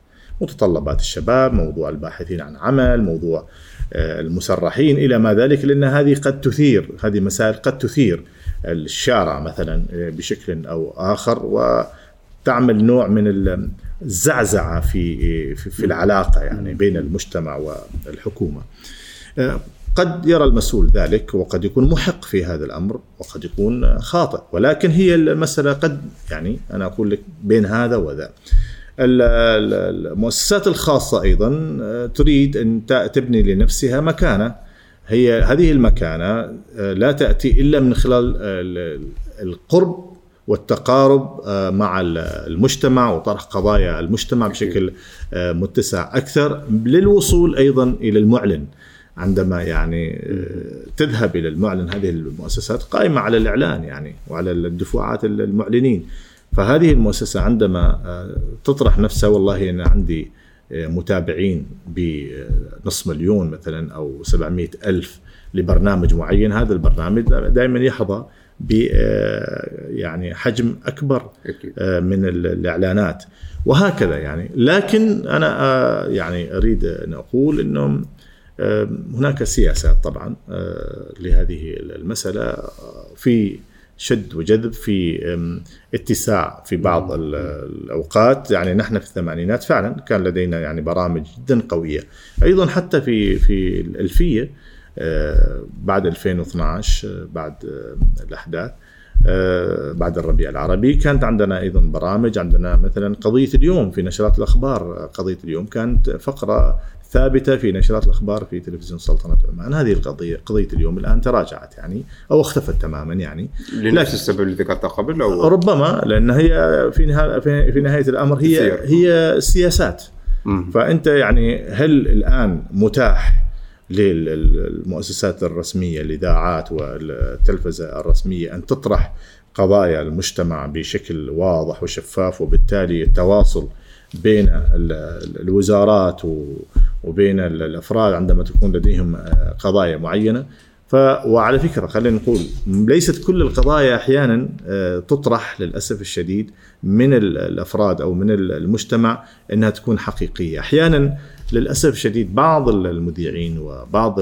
[SPEAKER 1] متطلبات الشباب موضوع الباحثين عن عمل موضوع آه، المسرحين إلى ما ذلك لأن هذه قد تثير هذه مسائل قد تثير الشارع مثلا آه، بشكل أو آخر وتعمل نوع من الزعزعة في في العلاقة يعني بين المجتمع والحكومة. آه، قد يرى المسؤول ذلك وقد يكون محق في هذا الأمر وقد يكون خاطئ ولكن هي المسألة قد يعني أنا أقول لك بين هذا وذا. المؤسسات الخاصة أيضا آه، تريد أن تبني لنفسها مكانة. هي هذه المكانة آه، لا تأتي إلا من خلال القرب والتقارب آه، مع المجتمع وطرح قضايا المجتمع بشكل متسع أكثر للوصول أيضا إلى المعلن. عندما يعني تذهب إلى المعلن هذه المؤسسات قائمة على الإعلان يعني وعلى الدفوعات المعلنين. فهذه المؤسسة عندما آه، تطرح نفسها والله أنا عندي آه، متابعين بنصف مليون مثلا أو 700 ألف لبرنامج معين هذا البرنامج دائما يحظى ب آه، يعني حجم أكبر من الإعلانات. وهكذا يعني. لكن أنا يعني أريد أن أقول انه هناك سياسات طبعا لهذه المسألة في شد وجذب في اتساع في بعض الأوقات. يعني نحن في الثمانينات فعلا كان لدينا يعني برامج جدا قوية. أيضا حتى في في الألفية آه، بعد 2012 آه، بعد آه، الأحداث بعد الربيع العربي كانت عندنا أيضا برامج عندنا مثلا قضية اليوم في نشرات الأخبار. قضية اليوم كانت فقرة ثابتة في نشرات الأخبار في تلفزيون سلطنة عمان. هذه القضية قضية اليوم الآن تراجعت يعني أو اختفت تماما يعني.
[SPEAKER 2] لنفس السبب اللي ذكرته قبل
[SPEAKER 1] أو؟ ربما لأن هي في نهاية في نهاية الأمر هي هي سياسات. فأنت يعني هل الآن متاح للمؤسسات الرسمية الإذاعات والتلفزة الرسمية أن تطرح قضايا المجتمع بشكل واضح وشفاف وبالتالي التواصل بين الوزارات وبين الأفراد عندما تكون لديهم آه، قضايا معينة. ف وعلى فكرة خلينا نقول ليست كل القضايا أحيانا آه، تطرح للأسف الشديد من الأفراد أو من المجتمع إنها تكون حقيقية، أحيانا للأسف الشديد بعض المذيعين وبعض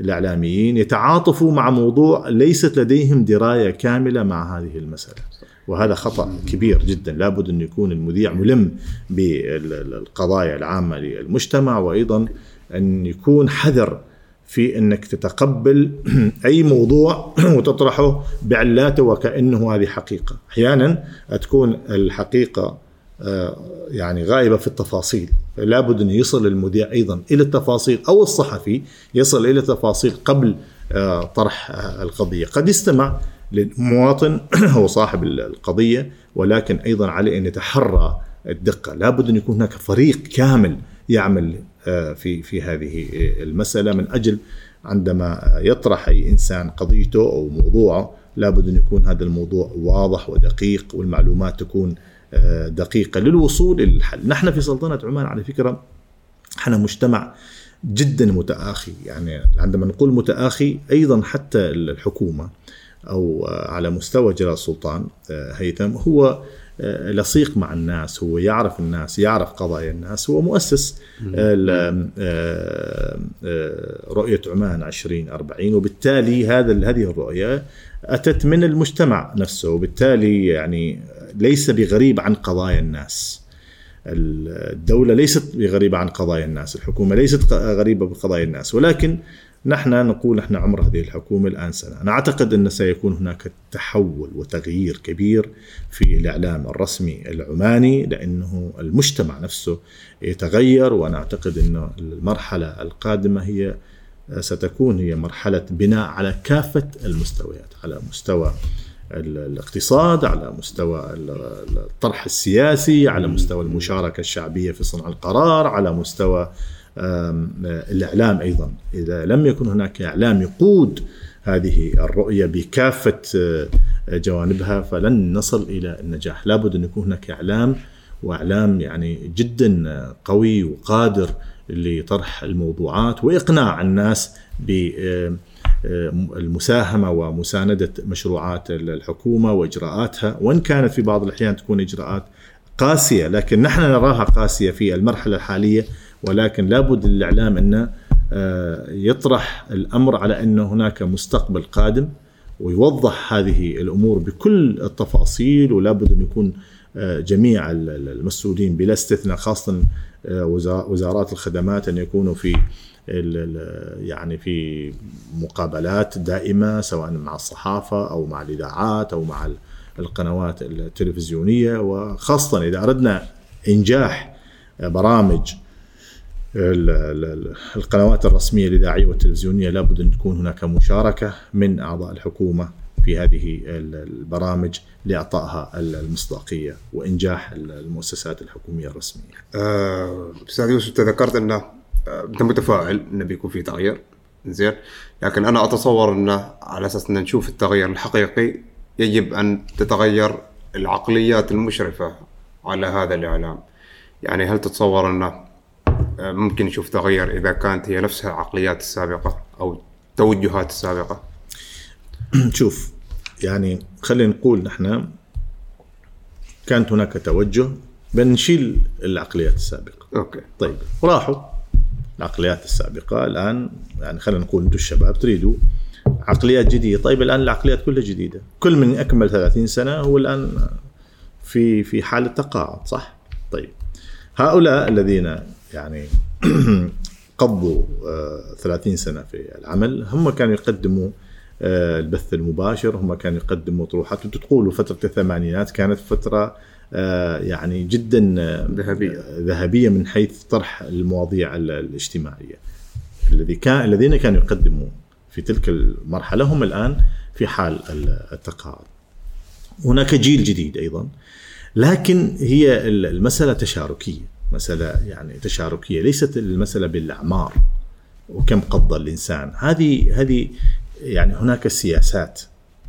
[SPEAKER 1] الإعلاميين يتعاطفوا مع موضوع ليست لديهم دراية كاملة مع هذه المسألة. وهذا خطأ كبير جدا. لابد أن يكون المذيع ملم بالقضايا العامة للمجتمع وأيضا أن يكون حذر في أنك تتقبل <clears throat> أي موضوع <clears throat> وتطرحه بعلاته وكأنه هذه حقيقة، أحيانا تكون الحقيقة آه، يعني غائبة في التفاصيل، لابد انه يصل المذيع أيضا إلى التفاصيل أو الصحفي يصل إلى التفاصيل قبل آه، طرح آه، القضية، قد يستمع للمواطن <clears throat> هو صاحب القضية ولكن أيضا عليه أن يتحرى الدقة، لابد أن يكون هناك فريق كامل يعمل آه، في في هذه المسألة. من أجل عندما يطرح أي إنسان قضيته أو موضوعه لابد أن يكون هذا الموضوع واضح ودقيق والمعلومات تكون آه، دقيقة للوصول إلى الحل، نحن في سلطنة عمان على فكرة إحنا مجتمع جدا متآخي. يعني عندما نقول متآخي أيضا حتى الحكومة أو على مستوى جلال السلطان آه، هيثم. هو آه، لصيق مع الناس هو يعرف الناس يعرف قضايا الناس هو مؤسس آه، رؤية عمان 2040 وبالتالي هذا هذه الرؤية أتت من المجتمع نفسه. وبالتالي يعني ليس بغريب عن قضايا الناس. الدولة ليست بغريبة عن قضايا الناس الحكومة ليست غريبة بقضايا الناس. ولكن نحن نقول نحن عمر هذه الحكومة الآن سنة. أنا أعتقد أن سيكون هناك تحول وتغيير كبير في الإعلام الرسمي العماني لأنه المجتمع نفسه يتغير وأنا أعتقد أن المرحلة القادمة هي ستكون هي مرحلة بناء على كافة المستويات على مستوى الاقتصاد على مستوى الطرح السياسي على مستوى المشاركة الشعبية في صنع القرار على مستوى الإعلام أيضا. إذا لم يكن هناك إعلام يقود هذه الرؤية بكافة آه، جوانبها فلن نصل إلى النجاح. لابد أن يكون هناك إعلام وإعلام يعني جدا قوي وقادر لطرح الموضوعات وإقناع الناس بالمساهمه آه، ومساندة مشروعات الحكومة وإجراءاتها. وإن كانت في بعض الأحيان تكون إجراءات قاسية لكن نحن نراها قاسية في المرحلة الحالية. ولكن لابد للإعلام انه آه، يطرح الأمر على انه هناك مستقبل قادم ويوضح هذه الأمور بكل التفاصيل ولابد أن يكون آه، جميع المسؤولين بلا استثناء خاصة آه، وزارات الخدمات أن يكونوا في يعني في مقابلات دائمة سواء مع الصحافة أو مع الإذاعات أو مع القنوات التلفزيونية. وخاصة إذا أردنا إنجاح برامج القنوات الرسمية الاذاعيه والتلفزيونية لابد أن تكون هناك مشاركة من أعضاء الحكومة في هذه البرامج لإعطائها المصداقية وإنجاح المؤسسات الحكومية الرسمية.
[SPEAKER 2] آه، أستاذ يوسف تذكرت انه آه، أنت متفائل انه بيكون في تغيير زين لكن أنا أتصور انه على أساس أن نشوف التغير الحقيقي يجب أن تتغير العقليات المشرفة على هذا الإعلام. يعني هل تتصور انه ممكن نشوف تغير إذا كانت هي نفسها العقليات السابقة أو التوجهات السابقة؟ <clears throat>
[SPEAKER 1] شوف يعني خلينا نقول نحن كانت هناك توجه بنشيل العقليات السابقة.
[SPEAKER 2] أوكي.
[SPEAKER 1] طيب راحوا. العقليات السابقة الآن يعني خلينا نقول أنتم الشباب تريدوا عقليات جديدة. طيب الآن العقليات كلها جديدة. كل من أكمل 30 سنة هو الآن في في حالة تقاعد صح؟ طيب هؤلاء الذين يعني <clears throat> قضوا 30 آه، سنة في العمل. هم كانوا يقدموا آه، البث المباشر هم كانوا يقدموا طروحات. وتقولوا فترة الثمانينات كانت فترة آه، يعني جدا
[SPEAKER 2] ذهبية.
[SPEAKER 1] ذهبية من حيث طرح المواضيع الاجتماعية. الذي كان الذين كانوا يقدموا في تلك المرحلة هم الآن في حال التقاعد. هناك جيل جديد أيضا لكن هي المسألة تشاركية. مسألة يعني تشاركية ليست المسألة بالأعمار. وكم قضى الإنسان؟ هذه هذه يعني هناك سياسات.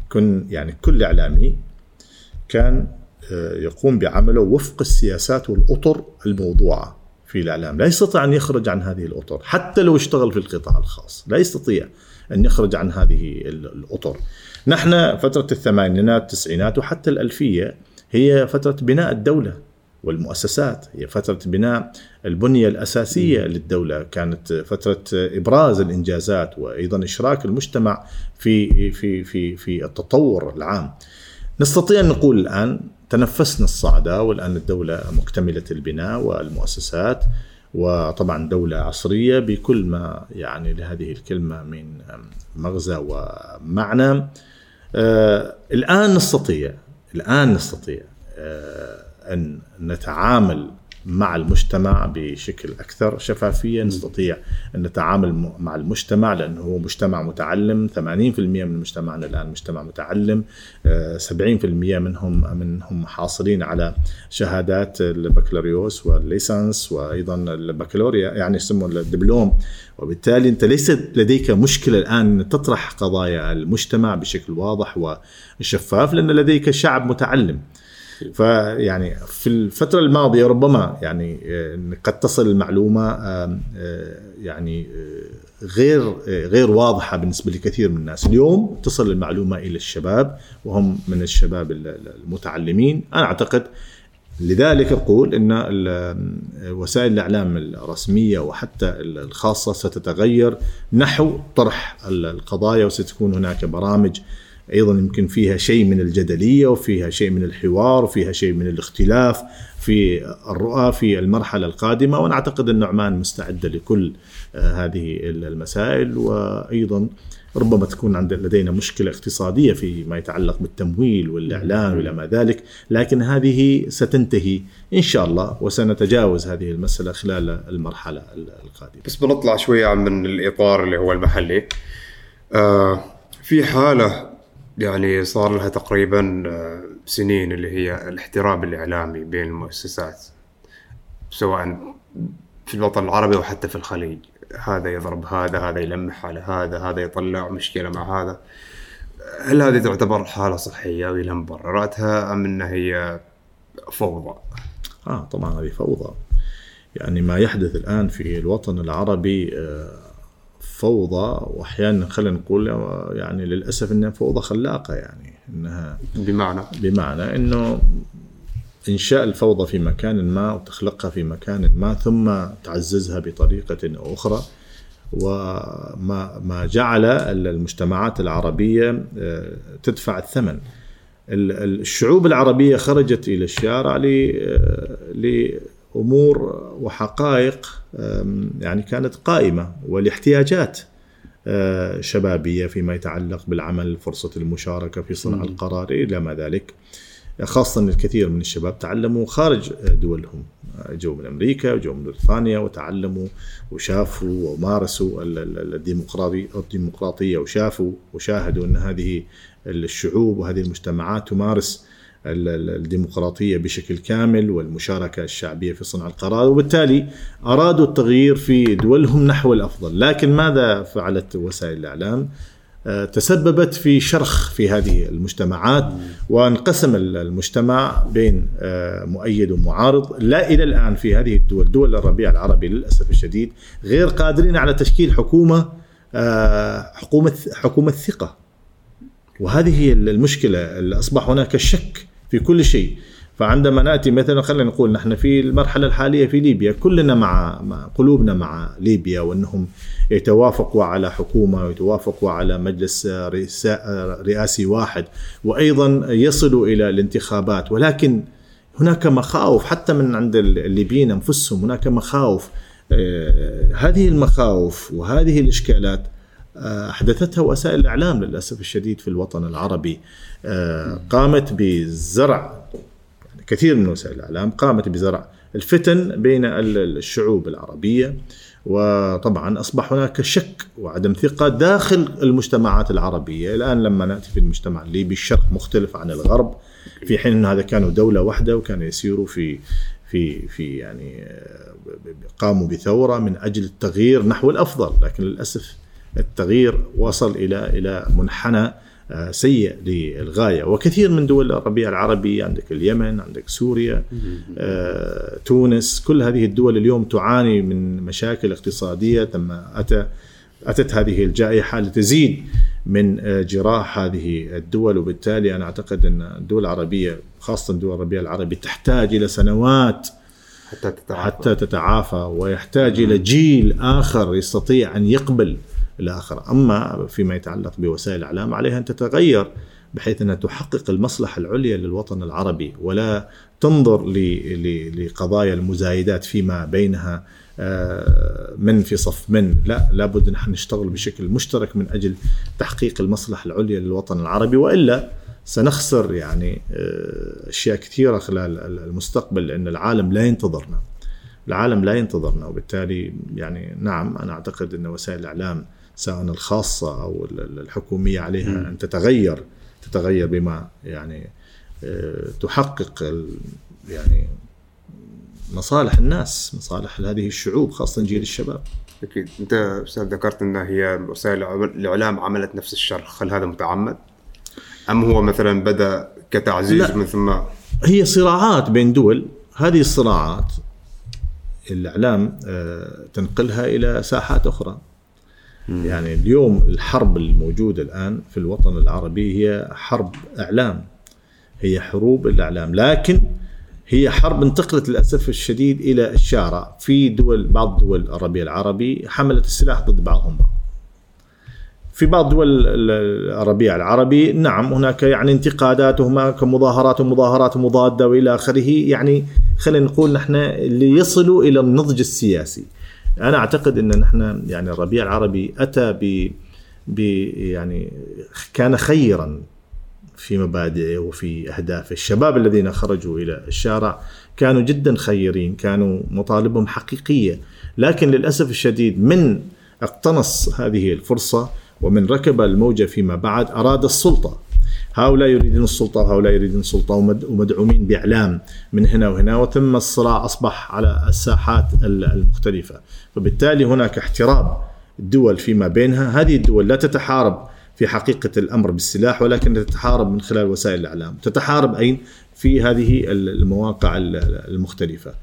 [SPEAKER 1] كن يعني كل إعلامي كان آه، يقوم بعمله وفق السياسات والأطر الموضوعة في الإعلام. لا يستطيع أن يخرج عن هذه الأطر حتى لو اشتغل في القطاع الخاص. لا يستطيع أن يخرج عن هذه الأطر. نحن فترة الثمانينات التسعينات وحتى الألفية هي فترة بناء الدولة. والمؤسسات. هي فترة بناء البنية الأساسية للدولة. كانت فترة إبراز الإنجازات وأيضا إشراك المجتمع في في في في التطور العام. نستطيع أن نقول الآن تنفسنا الصعدة والآن الدولة مكتملة البناء والمؤسسات وطبعا دولة عصرية بكل ما يعني لهذه الكلمة من مغزى ومعنى. آه الآن نستطيع الآن نستطيع آه أن نتعامل مع المجتمع بشكل أكثر شفافية. نستطيع أن نتعامل مع المجتمع لأنه هو مجتمع متعلم. 80% من مجتمعنا الآن مجتمع متعلم. 70% منهم منهم حاصلين على شهادات البكالوريوس والليسانس وأيضا البكالوريا يعني يسموا الدبلوم. وبالتالي أنت ليس لديك مشكلة الآن ان تطرح قضايا المجتمع بشكل واضح وشفاف لأن لديك شعب متعلم. فيعني في الفترة الماضية ربما يعني آه، قد تصل المعلومة آه، يعني آه، غير غير واضحة بالنسبة لكثير من الناس. اليوم تصل المعلومة إلى الشباب وهم من الشباب المتعلمين. أنا أعتقد لذلك أقول أن وسائل الإعلام الرسمية وحتى الخاصة ستتغير نحو طرح القضايا وستكون هناك برامج أيضا يمكن فيها شيء من الجدلية وفيها شيء من الحوار وفيها شيء من الاختلاف في الرؤى في المرحلة القادمة وأنا أعتقد أن عمان مستعدة لكل آه، هذه المسائل وأيضا ربما تكون عند لدينا مشكلة اقتصادية فيما يتعلق بالتمويل والإعلان وإلى ما ذلك، لكن هذه ستنتهي إن شاء الله وسنتجاوز هذه المسألة خلال المرحلة القادمة.
[SPEAKER 2] بس بنطلع شوية من الإطار اللي هو المحلي. آه في حالة يعني صار لها تقريبا آه، سنين اللي هي الاحتراب الإعلامي بين المؤسسات سواء في الوطن العربي وحتى في الخليج. هذا يضرب هذا هذا يلمح على هذا هذا يطلع مشكلة مع هذا. هل هذه تعتبر حالة صحية ولا مبرراتها أم أنها هي فوضى؟
[SPEAKER 1] آه طبعا هذه فوضى. يعني ما يحدث الآن في الوطن العربي آه فوضى واحيانا خلينا نقول يعني للأسف إنها فوضى خلاقة يعني إنها
[SPEAKER 2] بمعنى.
[SPEAKER 1] بمعنى إنه إنشاء الفوضى في مكان ما وتخلقها في مكان ما ثم تعززها بطريقة أو أخرى. وما ما جعل المجتمعات العربية آه، تدفع الثمن. الشعوب العربية خرجت إلى الشارع أمور وحقائق يعني كانت قائمة والاحتياجات آه، شبابية فيما يتعلق بالعمل فرصة المشاركة في صنع القرار إلى ما ذلك. خاصة الكثير من الشباب تعلموا خارج دولهم. جو من أمريكا وجو من بريطانيا وتعلموا وشافوا ومارسوا الديمقراطية وشافوا وشاهدوا أن هذه الشعوب وهذه المجتمعات تمارس الديمقراطية بشكل كامل والمشاركة الشعبية في صنع القرار وبالتالي أرادوا التغيير في دولهم نحو الأفضل، لكن ماذا فعلت وسائل الإعلام؟ آه، تسببت في شرخ في هذه المجتمعات وانقسم المجتمع بين آه، مؤيد ومعارض. لا إلى الآن في هذه الدول دول الربيع العربي للأسف الشديد غير قادرين على تشكيل حكومة آه، حكومة حكومة ثقة. وهذه هي المشكلة أصبح هناك شك في كل شيء. فعندما نأتي مثلا خلينا نقول نحن في المرحلة الحالية في ليبيا كلنا مع, قلوبنا مع ليبيا وأنهم يتوافقوا على حكومة ويتوافقوا على مجلس رئاسي واحد وأيضا يصلوا إلى الانتخابات. ولكن هناك مخاوف حتى من عند الليبيين أنفسهم هناك مخاوف. آه، هذه المخاوف وهذه الإشكالات أحدثتها وسائل الإعلام للأسف الشديد في الوطن العربي. آه، قامت بزرع يعني كثير من وسائل الإعلام قامت بزرع الفتن بين الشعوب العربية وطبعا أصبح هناك شك وعدم ثقة داخل المجتمعات العربية، الآن لما نأتي في المجتمع الليبي الشرق مختلف عن الغرب. في حين إن هذا كانوا دولة واحدة وكانوا يسيروا في في في يعني آه، قاموا بثورة من أجل التغيير نحو الأفضل، لكن للأسف التغيير وصل إلى إلى منحنى آه، سيء للغاية. وكثير من دول الربيع العربي عندك اليمن عندك سوريا آه، تونس كل هذه الدول اليوم تعاني من مشاكل اقتصادية ثم أتى أتت هذه الجائحة لتزيد من آه، جراح هذه الدول. وبالتالي أنا أعتقد أن الدول العربيه خاصة الدول العربيه العربي تحتاج إلى سنوات
[SPEAKER 2] حتى تتعافى.
[SPEAKER 1] حتى تتعافى ويحتاج إلى جيل آخر يستطيع أن يقبل الآخر، أما فيما يتعلق بوسائل الإعلام عليها أن تتغير بحيث أنها تحقق المصلحة العليا للوطن العربي ولا تنظر لقضايا المزايدات فيما بينها آه، من في صف من. لا لابد أن إحنا نشتغل بشكل مشترك من أجل تحقيق المصلحة العليا للوطن العربي. وإلا سنخسر يعني آه، أشياء كثيرة خلال المستقبل لأن العالم لا ينتظرنا. العالم لا ينتظرنا وبالتالي يعني نعم أنا أعتقد أن وسائل الإعلام سواء الخاصة أو ال- ال- الحكومية عليها أن تتغير تتغير بما يعني آه، تحقق يعني مصالح الناس مصالح هذه الشعوب خاصة جيل الشباب.
[SPEAKER 2] أكيد. أنت أستاذ ذكرت أن هي وسائل الإعلام عملت نفس الشر هل هذا متعمد؟ أم هو مثلا بدأ كتعزيز
[SPEAKER 1] لا.
[SPEAKER 2] من ثم
[SPEAKER 1] هي صراعات بين دول. هذه الصراعات الإعلام آه، تنقلها إلى ساحات أخرى. يعني اليوم الحرب الموجودة الآن في الوطن العربي هي حرب إعلام. هي حروب الإعلام. لكن هي حرب انتقلت للأسف الشديد إلى الشارع. في دول بعض دول الربيع العربي حملت السلاح ضد بعضهم بعض. في بعض دول الربيع العربي نعم هناك يعني انتقادات وهناك مظاهرات ومظاهرات مضادة وإلى آخره. يعني خلينا نقول نحن اللي يصلوا إلى النضج السياسي. أنا أعتقد إن نحن يعني الربيع العربي أتى ب ب يعني كان خيرا في مبادئه وفي أهدافه، الشباب الذين خرجوا إلى الشارع كانوا جدا خيرين، كانوا مطالبهم حقيقية، لكن للأسف الشديد من اقتنص هذه الفرصة ومن ركب الموجة فيما بعد أراد السلطة. هؤلاء يريدون السلطة وهؤلاء يريدون السلطة ومد- ومدعومين بإعلام من هنا وهنا وثم الصراع أصبح على الساحات ال- المختلفة، فبالتالي هناك احتراب الدول فيما بينها، هذه الدول لا تتحارب في حقيقة الأمر بالسلاح ولكن تتحارب من خلال وسائل الإعلام. تتحارب أين؟ في هذه المواقع المختلفة.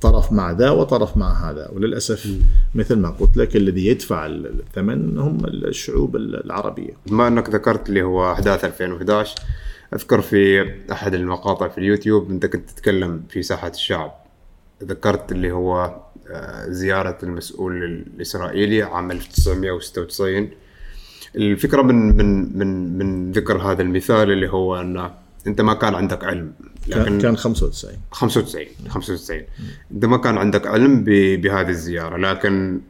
[SPEAKER 1] طرف مع ذا وطرف مع هذا. وللأسف مثل ما قلت لك الذي يدفع الثمن هم الشعوب العربية.
[SPEAKER 2] بما أنك ذكرت اللي هو أحداث 2011 أذكر في أحد المقاطع في اليوتيوب أنت كنت تتكلم في ساحة الشعب. ذكرت اللي هو آه، زيارة المسؤول الإسرائيلي عام 1996 الفكرة من من من من ذكر هذا المثال اللي هو أن أنت ما كان عندك علم.
[SPEAKER 1] كان كان 95
[SPEAKER 2] 95 95 انت ما كان عندك علم بهذه الزيارة لكن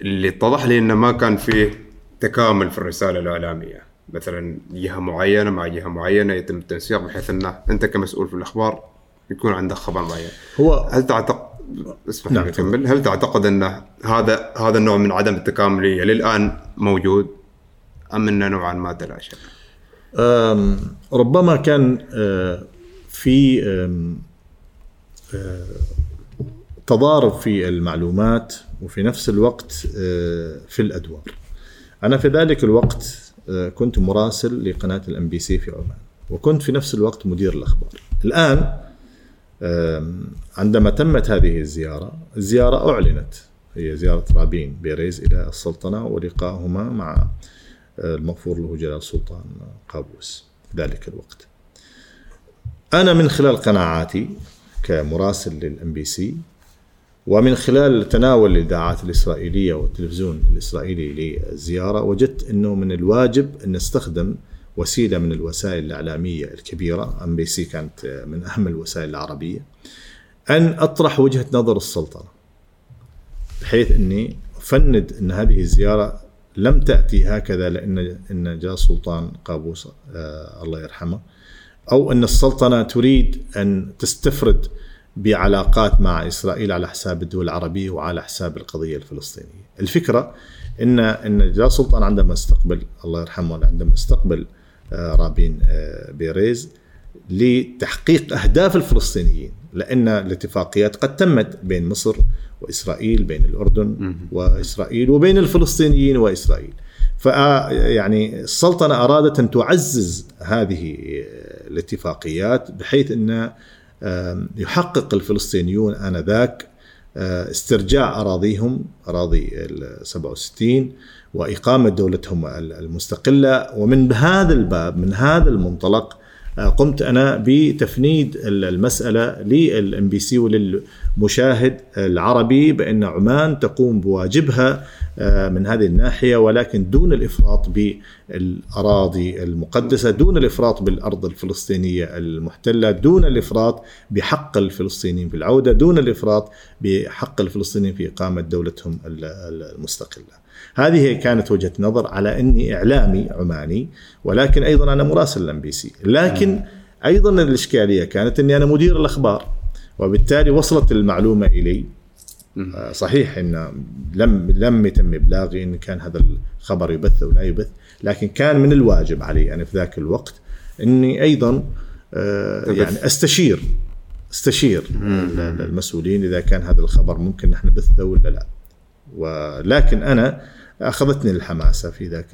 [SPEAKER 2] اللي اتضح لي إنه ما كان فيه تكامل في الرسالة الإعلامية. مثلا جهة معينة مع جهة معينة يتم التنسيق بحيث انه أنت كمسؤول في الأخبار يكون عندك خبر معين.
[SPEAKER 1] هو
[SPEAKER 2] هل تعتقد اسمح
[SPEAKER 1] نعم،
[SPEAKER 2] لي اكمل هل تعتقد إن هذا هذا النوع من عدم التكامليه للآن موجود أم إنه نوعا ما تلاشى؟
[SPEAKER 1] ربما كان آه، في تضارب في المعلومات وفي نفس الوقت في الأدوار. أنا في ذلك الوقت كنت مراسل لقناة الام بي سي في عمان وكنت في نفس الوقت مدير الأخبار. الآن عندما تمت هذه الزيارة، الزيارة أعلنت هي زيارة رابين بيريز إلى السلطنة ولقائهما مع المغفور له جلال السلطان قابوس ذلك الوقت أنا من خلال قناعاتي كمراسل للام بي سي ومن خلال تناول الإذاعات الإسرائيلية والتلفزيون الإسرائيلي للزيارة وجدت أنه من الواجب أن نستخدم وسيلة من الوسائل الإعلامية الكبيرة. ام بي سي كانت من أهم الوسائل العربية. أن أطرح وجهة نظر السلطنة بحيث أني أفند أن هذه الزيارة لم تأتي هكذا لأن إن جاء سلطان قابوس آه الله يرحمه أو أن السلطنة تريد أن تستفرد بعلاقات مع إسرائيل على حساب الدول العربية وعلى حساب القضية الفلسطينية. الفكرة ان إن سلطان عندما استقبل الله يرحمه عندما استقبل آه رابين آه بيريز لتحقيق أهداف الفلسطينيين لأن الاتفاقيات قد تمت بين مصر وإسرائيل بين الأردن وإسرائيل وبين الفلسطينيين وإسرائيل. ف يعني السلطنة أرادت أن تعزز هذه الاتفاقيات بحيث أن يحقق الفلسطينيون آنذاك آه، استرجاع أراضيهم أراضي ال 67 وإقامة دولتهم المستقلة. ومن هذا الباب من هذا المنطلق قمت أنا بتفنيد المسألة للام بي سي وللمشاهد العربي بأن عمان تقوم بواجبها آه، من هذه الناحية ولكن دون الإفراط بالأراضي المقدسة، دون الإفراط بالأرض الفلسطينية المحتلة، دون الإفراط بحق الفلسطينيين في العودة، دون الإفراط بحق الفلسطينيين في إقامة دولتهم المستقلة. هذه كانت وجهة نظر على إني إعلامي عماني ولكن أيضا أنا مراسل الأم بي سي، لكن أيضا الإشكالية كانت إني أنا مدير الأخبار وبالتالي وصلت المعلومة إلي. آه، صحيح إن لم لم يتم إبلاغي إن كان هذا الخبر يبث أو لا يبث لكن كان من الواجب علي أنا في ذاك الوقت إني أيضا آه، يعني أستشير أستشير المسؤولين إذا كان هذا الخبر ممكن نحن نبثه ولا لا. ولكن أنا أخذتني الحماسة في ذاك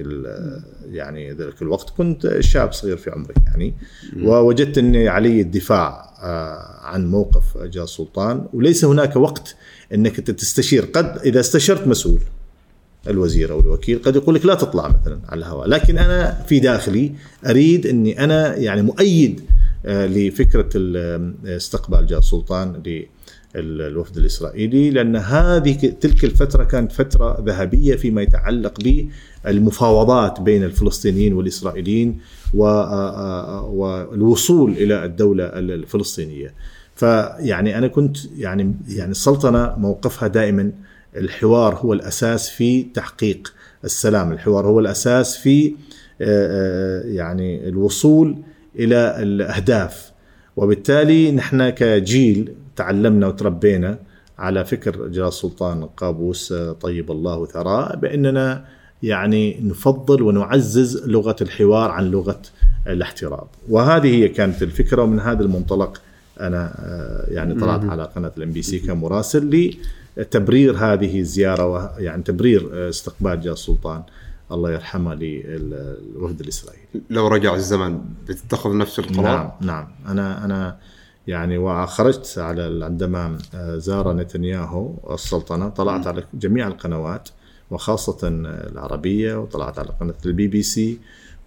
[SPEAKER 1] يعني ذاك الوقت. كنت شاب صغير في عمري يعني ووجدت إني علي الدفاع آه، عن موقف جاء سلطان وليس هناك وقت إنك انت تستشير. قد إذا استشرت مسؤول الوزير أو الوكيل قد يقول لك لا تطلع مثلا على الهواء. لكن أنا في داخلي أريد إني أنا يعني مؤيد آه، لفكرة استقبال جاء سلطان الوفد الإسرائيلي لأن هذه تلك الفترة كانت فترة ذهبية فيما يتعلق بالمفاوضات بين الفلسطينيين والإسرائيليين والوصول إلى الدولة الفلسطينية. فيعني أنا كنت يعني يعني السلطنه موقفها دائما الحوار هو الأساس في تحقيق السلام، الحوار هو الأساس في يعني الوصول إلى الأهداف وبالتالي نحن كجيل تعلمنا وتربينا على فكر جلال السلطان قابوس طيب الله ثراه بأننا يعني نفضل ونعزز لغة الحوار عن لغة الاحترام وهذه هي كانت الفكرة ومن هذا المنطلق أنا يعني طلعت على قناة الإم بي سي كمراسل لتبرير هذه الزيارة يعني تبرير استقبال جلال السلطان الله يرحمه للوفد الإسرائيلي.
[SPEAKER 2] لو رجع الزمن بتتخذ نفس القرار؟
[SPEAKER 1] نعم نعم أنا أنا يعني وخرجت على عندما آه، زار نتنياهو السلطنة طلعت على جميع القنوات وخاصة العربية وطلعت على قناة البي بي سي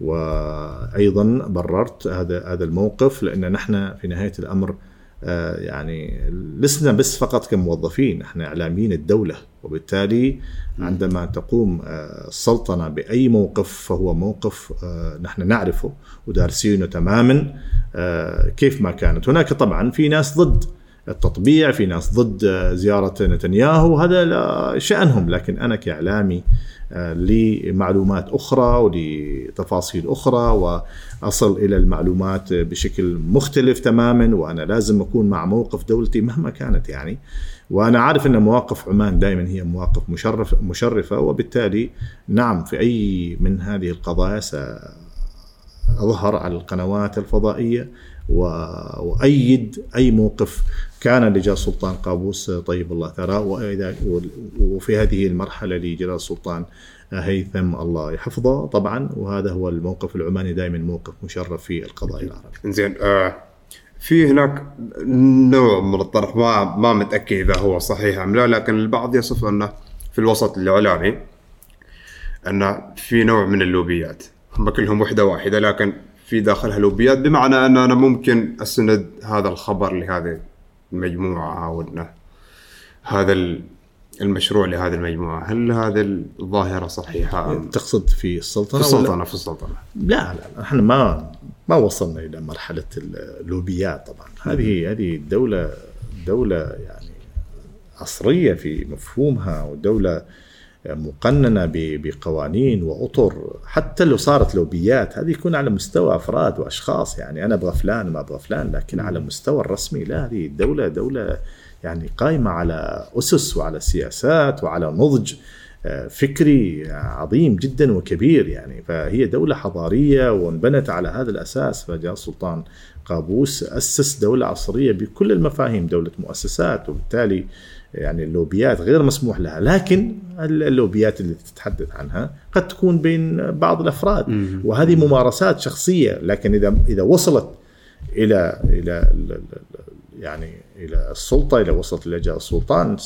[SPEAKER 1] وأيضا بررت هذا هذا الموقف لأن نحن في نهاية الأمر آه، يعني لسنا بس فقط كموظفين إحنا إعلاميين الدولة وبالتالي عندما تقوم آه، السلطنة بأي موقف فهو موقف آه، نحن نعرفه ودارسينه تماما كيف ما كانت. هناك طبعا في ناس ضد التطبيع في ناس ضد زيارة نتنياهو. هذا شأنهم لكن أنا كإعلامي لمعلومات أخرى ولتفاصيل أخرى وأصل إلى المعلومات بشكل مختلف تماما وأنا لازم أكون مع موقف دولتي مهما كانت يعني. وأنا عارف أن مواقف عمان دائما هي مواقف مشرف مشرفة وبالتالي نعم في أي من هذه القضايا ساظهر على القنوات الفضائية وأيد أي موقف كان لجلال السلطان قابوس طيب الله ثراه. وفي هذه المرحلة لجلال السلطان هيثم الله يحفظه. طبعا وهذا هو الموقف العماني دائما موقف مشرف في القضايا العربية.
[SPEAKER 2] زين آه في هناك نوع من الطرح ما ما متأكد إذا هو صحيح أم لا لكن البعض يصف أنه في الوسط الإعلامي ان في نوع من اللوبيات. هم كلهم وحدة واحدة لكن في داخلها لوبيات بمعنى أن أنا ممكن أسند هذا الخبر لهذه المجموعة أو انه هذا المشروع لهذه المجموعة، هل هذه الظاهرة صحيحة؟
[SPEAKER 1] تقصد في السلطنة؟
[SPEAKER 2] في السلطنة في السلطنة
[SPEAKER 1] لا لا إحنا ما ما وصلنا إلى مرحلة اللوبيات طبعا، هذه هذه الدولة دولة يعني عصرية في مفهومها ودولة مقننة بقوانين وأطر حتى لو صارت لوبيات هذه يكون على مستوى أفراد وأشخاص. يعني أنا أبغى فلان ما أبغى فلان لكن على مستوى الرسمي لا هذه الدولة دولة يعني قائمه على أسس وعلى سياسات وعلى نضج آه، فكري عظيم جدا وكبير. يعني فهي دولة حضارية وانبنت على هذا الأساس. فجاء السلطان قابوس أسس دولة عصرية بكل المفاهيم دولة مؤسسات وبالتالي يعني اللوبيات غير مسموح لها لكن اللوبيات اللي تتحدث عنها قد تكون بين بعض الأفراد. وهذه ممارسات شخصية لكن اذا إذا وصلت إلى إلى يعني إلى السلطة إذا وصلت إلى السلطان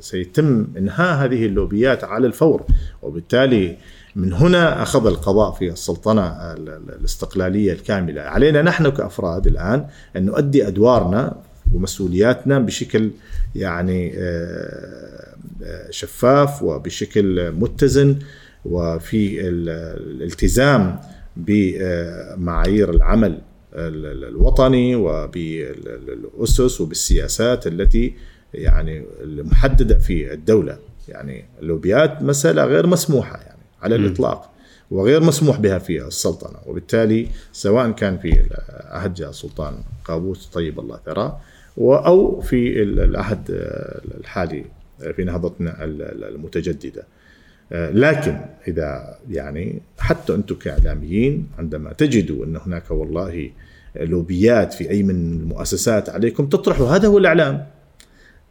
[SPEAKER 1] سيتم إنهاء هذه اللوبيات على الفور. وبالتالي من هنا أخذ القضاء في السلطنة الاستقلالية الكاملة، علينا نحن كأفراد الآن أن نؤدي أدوارنا ومسؤولياتنا بشكل يعني آه، آه، شفاف وبشكل متزن وفي الالتزام بمعايير العمل الوطني وبالأسس وبالسياسات التي يعني المحددة في الدولة. يعني اللوبيات مسألة غير مسموحة يعني على الإطلاق وغير مسموح بها في السلطنة. وبالتالي سواء كان في عهد السلطان قابوس طيب الله ثراه أو في العهد الحالي في نهضتنا المتجددة. لكن إذا يعني حتى أنتم كإعلاميين عندما تجدوا أن هناك والله لوبيات في أي من المؤسسات عليكم تطرحوا هذا هو الإعلام.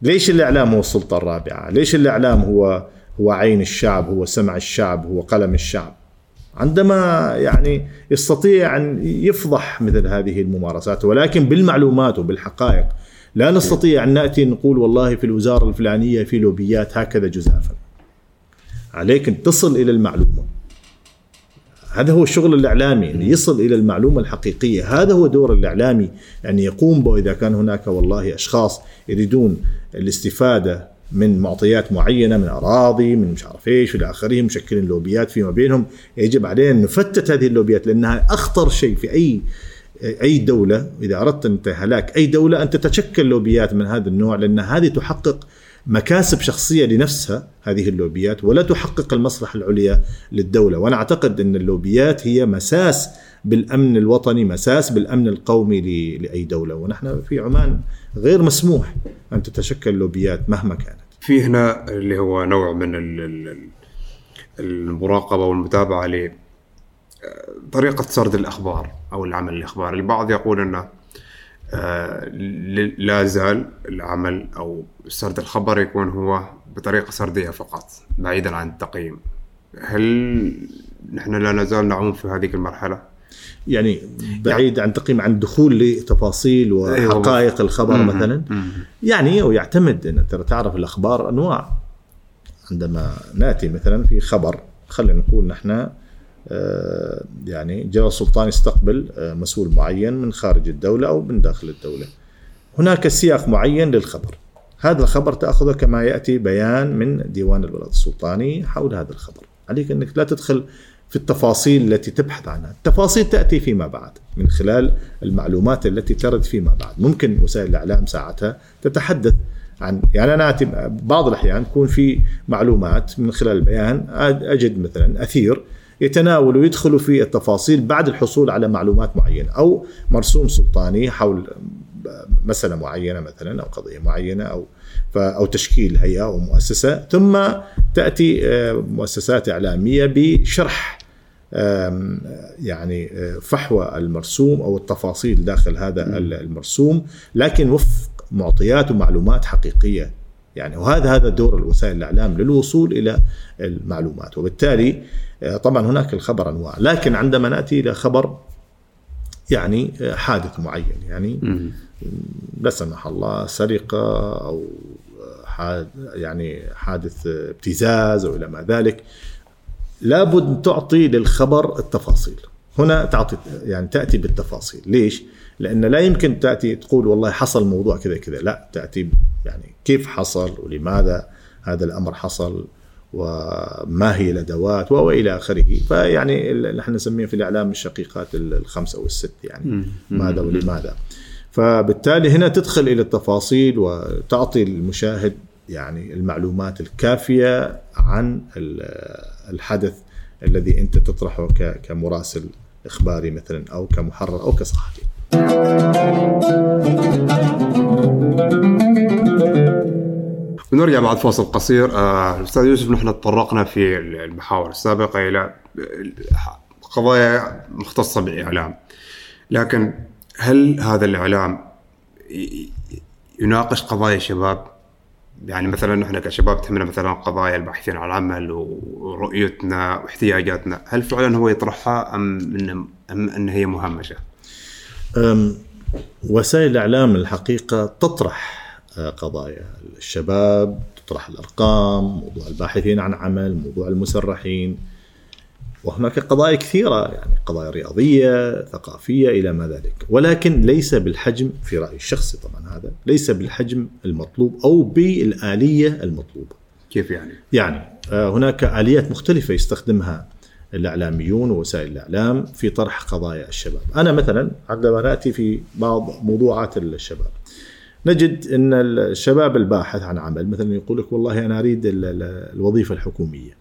[SPEAKER 1] ليش الإعلام هو السلطة الرابعة؟ ليش الإعلام هو هو عين الشعب هو سمع الشعب هو قلم الشعب؟ عندما يعني يستطيع أن يفضح مثل هذه الممارسات ولكن بالمعلومات وبالحقائق لا نستطيع أن نأتي نقول والله في الوزارة الفلانية في لوبيات هكذا جزافا. عليك أن تصل إلى المعلومة. هذا هو الشغل الإعلامي أن يصل إلى المعلومة الحقيقية. هذا هو دور الإعلامي أن يقوم به إذا كان هناك والله أشخاص يريدون الاستفادة من معطيات معينة من أراضي من مش عارف إيش والى آخره مشكلين لوبيات فيما بينهم. يجب علينا أن نفتت هذه اللوبيات لأنها أخطر شيء في أي أي دولة إذا أردت انت هلاك أي دولة ان تتشكل لوبيات من هذا النوع لأن هذه تحقق مكاسب شخصية لنفسها هذه اللوبيات ولا تحقق المصلحة العليا للدولة. وأنا أعتقد أن اللوبيات هي مساس بالأمن الوطني مساس بالأمن القومي لأي دولة. ونحن في عمان غير مسموح أن تتشكل لوبيات مهما كانت.
[SPEAKER 2] في هنا اللي هو نوع من المراقبة والمتابعة ل طريقة سرد الأخبار أو العمل الإخباري. البعض يقول إنه آه، لا زال العمل أو سرد الخبر يكون هو بطريقة سردية فقط بعيدا عن التقييم. هل نحن لا نزال نعوم في هذه المرحلة؟
[SPEAKER 1] يعني بعيد عن تقييم عن دخول لتفاصيل أيوة، وحقائق الخبر. مثلا. يعني ويعتمد إن ترى تعرف الأخبار أنواع. عندما نأتي مثلا في خبر خلينا نقول نحن يعني جلال السلطان يستقبل آه، مسؤول معين من خارج الدولة أو من داخل الدولة. هناك سياق معين للخبر. هذا الخبر تأخذه كما يأتي بيان من ديوان البلد السلطاني حول هذا الخبر. عليك أنك لا تدخل في التفاصيل التي تبحث عنها. التفاصيل تأتي فيما بعد من خلال المعلومات التي ترد فيما بعد. ممكن وسائل الإعلام ساعتها تتحدث عن يعني أنا أتي بعض الأحيان يكون في معلومات من خلال البيان أجد مثلا أثير يتناول ويدخل في التفاصيل بعد الحصول على معلومات معينة أو مرسوم سلطاني حول مسألة معينة مثلا أو قضية معينة أو أو تشكيل هيئة أو مؤسسة ثم تأتي آه، مؤسسات إعلامية بشرح يعني آه، فحوى المرسوم أو التفاصيل داخل هذا المرسوم لكن وفق معطيات ومعلومات حقيقية. يعني وهذا هذا دور الوسائل الإعلام للوصول إلى المعلومات. وبالتالي آه، طبعا هناك الخبر أنواع لكن عندما نأتي إلى خبر يعني حادث معين يعني لا سمح الله سرقة أو يعني حادث ابتزاز أو إلى ما ذلك لابد أن تعطي للخبر التفاصيل. هنا تعطي يعني تأتي بالتفاصيل. ليش؟ لأن لا يمكن تأتي تقول والله حصل موضوع كذا كذا لا تأتي يعني كيف حصل ولماذا هذا الأمر حصل وما هي الأدوات وإلى آخره. فيعني نحن نسميه في الإعلام الشقيقات الخمسة أو الست يعني ماذا ولماذا. فبالتالي هنا تدخل إلى التفاصيل وتعطي المشاهد يعني المعلومات الكافية عن الحدث الذي أنت تطرحه كمراسل إخباري مثلا أو كمحرر أو كصحفي.
[SPEAKER 2] ونرجع بعد فاصل قصير. آه، أستاذ يوسف نحن تطرقنا في المحاور السابقة إلى قضايا مختصة بالإعلام. لكن هل هذا الإعلام يناقش قضايا الشباب يعني مثلا نحن كشباب تهمنا مثلا قضايا الباحثين عن العمل ورؤيتنا واحتياجاتنا، هل فعلا هو يطرحها أم ان أم إن هي مهمشة؟
[SPEAKER 1] وسائل الإعلام الحقيقة تطرح آه، قضايا الشباب تطرح الأرقام موضوع الباحثين عن عمل موضوع المسرحين. وهناك قضايا كثيرة يعني قضايا رياضية ثقافية إلى ما ذلك. ولكن ليس بالحجم في رأيي الشخصي طبعا هذا ليس بالحجم المطلوب أو بالآلية المطلوبة.
[SPEAKER 2] كيف يعني؟
[SPEAKER 1] يعني آه، هناك آليات مختلفة يستخدمها الإعلاميون ووسائل الإعلام في طرح قضايا الشباب. أنا مثلا عندما ناتي في بعض موضوعات الشباب. نجد إن الشباب الباحث عن عمل مثلا يقول لك والله أنا أريد ال- ال- الوظيفة الحكومية.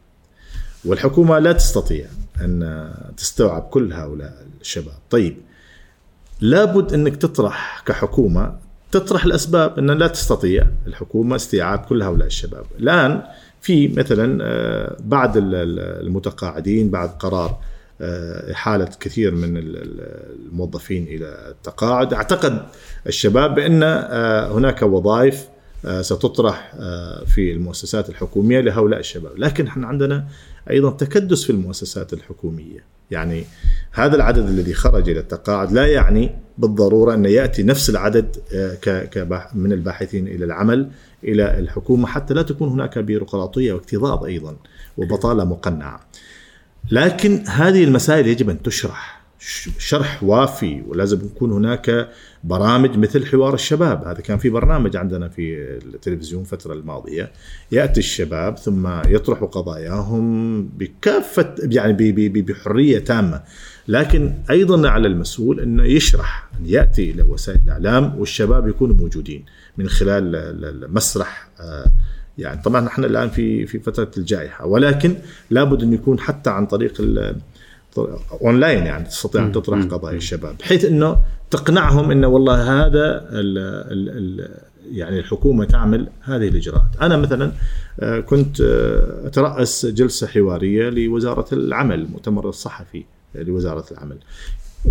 [SPEAKER 1] والحكومة لا تستطيع أن تستوعب كل هؤلاء الشباب. طيب لابد إنك تطرح كحكومة تطرح الأسباب إن لا تستطيع الحكومة استيعاب كل هؤلاء الشباب. الآن في مثلا آه، بعض ال- ال- المتقاعدين بعد قرار احاله كثير من ال- ال- الموظفين إلى التقاعد. أعتقد الشباب بأن آه، هناك وظائف آه، ستطرح آه، في المؤسسات الحكومية لهؤلاء الشباب. لكن إحنا عندنا أيضا تكدس في المؤسسات الحكومية. يعني هذا العدد الذي خرج إلى التقاعد لا يعني بالضرورة أن يأتي نفس العدد آه، من الباحثين إلى العمل إلى الحكومة حتى لا تكون هناك بيروقراطية واكتظاظ أيضا وبطالة مقنعة. لكن هذه المسائل يجب أن تشرح. شرح وافي ولازم يكون هناك برامج مثل حوار الشباب. هذا كان في برنامج عندنا في التلفزيون الفترة الماضية. يأتي الشباب ثم يطرحوا قضاياهم بكافة يعني ب- ب- ب- بحرية تامة. لكن أيضا على المسؤول أنه يشرح أن يأتي إلى وسائل الإعلام والشباب يكونوا موجودين من خلال ال- ال- المسرح آه، يعني. طبعا نحن الآن في في فترة الجائحة ولكن لابد أن يكون حتى عن طريق أونلاين يعني تستطيع أن تطرح قضايا الشباب بحيث إنه تقنعهم إنه والله هذا ال ال ال يعني الحكومة تعمل هذه الإجراءات، أنا مثلا آه، كنت آه، أترأس جلسة حوارية لوزارة العمل المؤتمر الصحفي لوزارة العمل.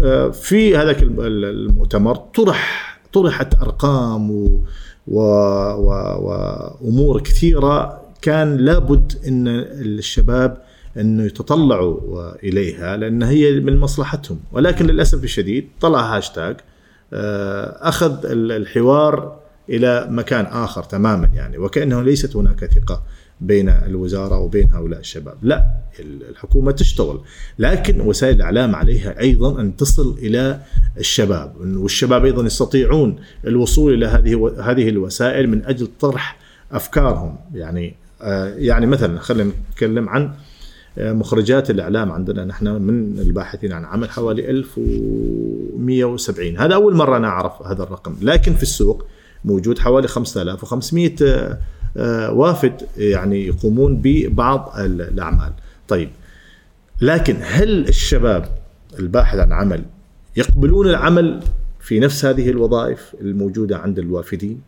[SPEAKER 1] آه، في هذاك الم- ال- المؤتمر طرح طرحت أرقام و و و كثيرة كان لابد إن الشباب انه يتطلعوا إليها لأن هي من مصلحتهم. ولكن للأسف الشديد طلع هاشتاج آه، أخذ ال- الحوار إلى مكان آخر تماما يعني وكأنه ليست هناك ثقة. بين الوزارة وبين هؤلاء الشباب، لا ال- الحكومة تشتغل، لكن وسائل الإعلام عليها أيضا أن تصل إلى الشباب، والشباب أيضا يستطيعون الوصول إلى هذه هذه الوسائل من أجل طرح أفكارهم، يعني آه، يعني مثلا خلينا نتكلم عن مخرجات الإعلام عندنا. نحن من الباحثين عن عمل حوالي 1170 هذا أول مرة أنا اعرف هذا الرقم لكن في السوق موجود حوالي 5500 آه، آه، وافد يعني يقومون ببعض ال- الأعمال. طيب لكن هل الشباب الباحث عن عمل يقبلون العمل في نفس هذه الوظائف الموجودة عند الوافدين؟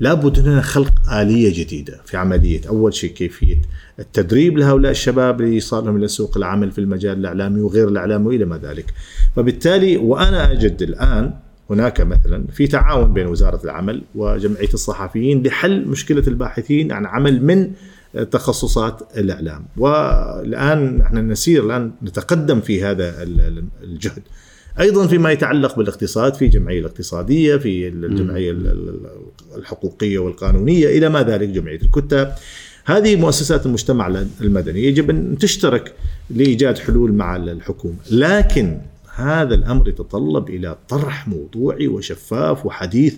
[SPEAKER 1] لابد لنا خلق آلية جديدة في عملية أول شيء كيفية التدريب لهؤلاء الشباب لإيصالهم إلى سوق العمل في المجال الإعلامي وغير الإعلامي وإلى ما ذلك. فبالتالي وأنا أجد الآن هناك مثلا في تعاون بين وزارة العمل وجمعية الصحفيين لحل مشكلة الباحثين عن عمل من تخصصات الإعلام. والآن نحن نسير الآن نتقدم في هذا ال- الجهد. أيضا فيما يتعلق بالاقتصاد في الجمعيه الاقتصادية في الجمعية ال- ال- الحقوقية والقانونية إلى ما ذلك جمعية الكتاب. هذه مؤسسات المجتمع المدني يجب أن تشترك لإيجاد حلول مع الحكومة. لكن هذا الأمر يتطلب إلى طرح موضوعي وشفاف وحديث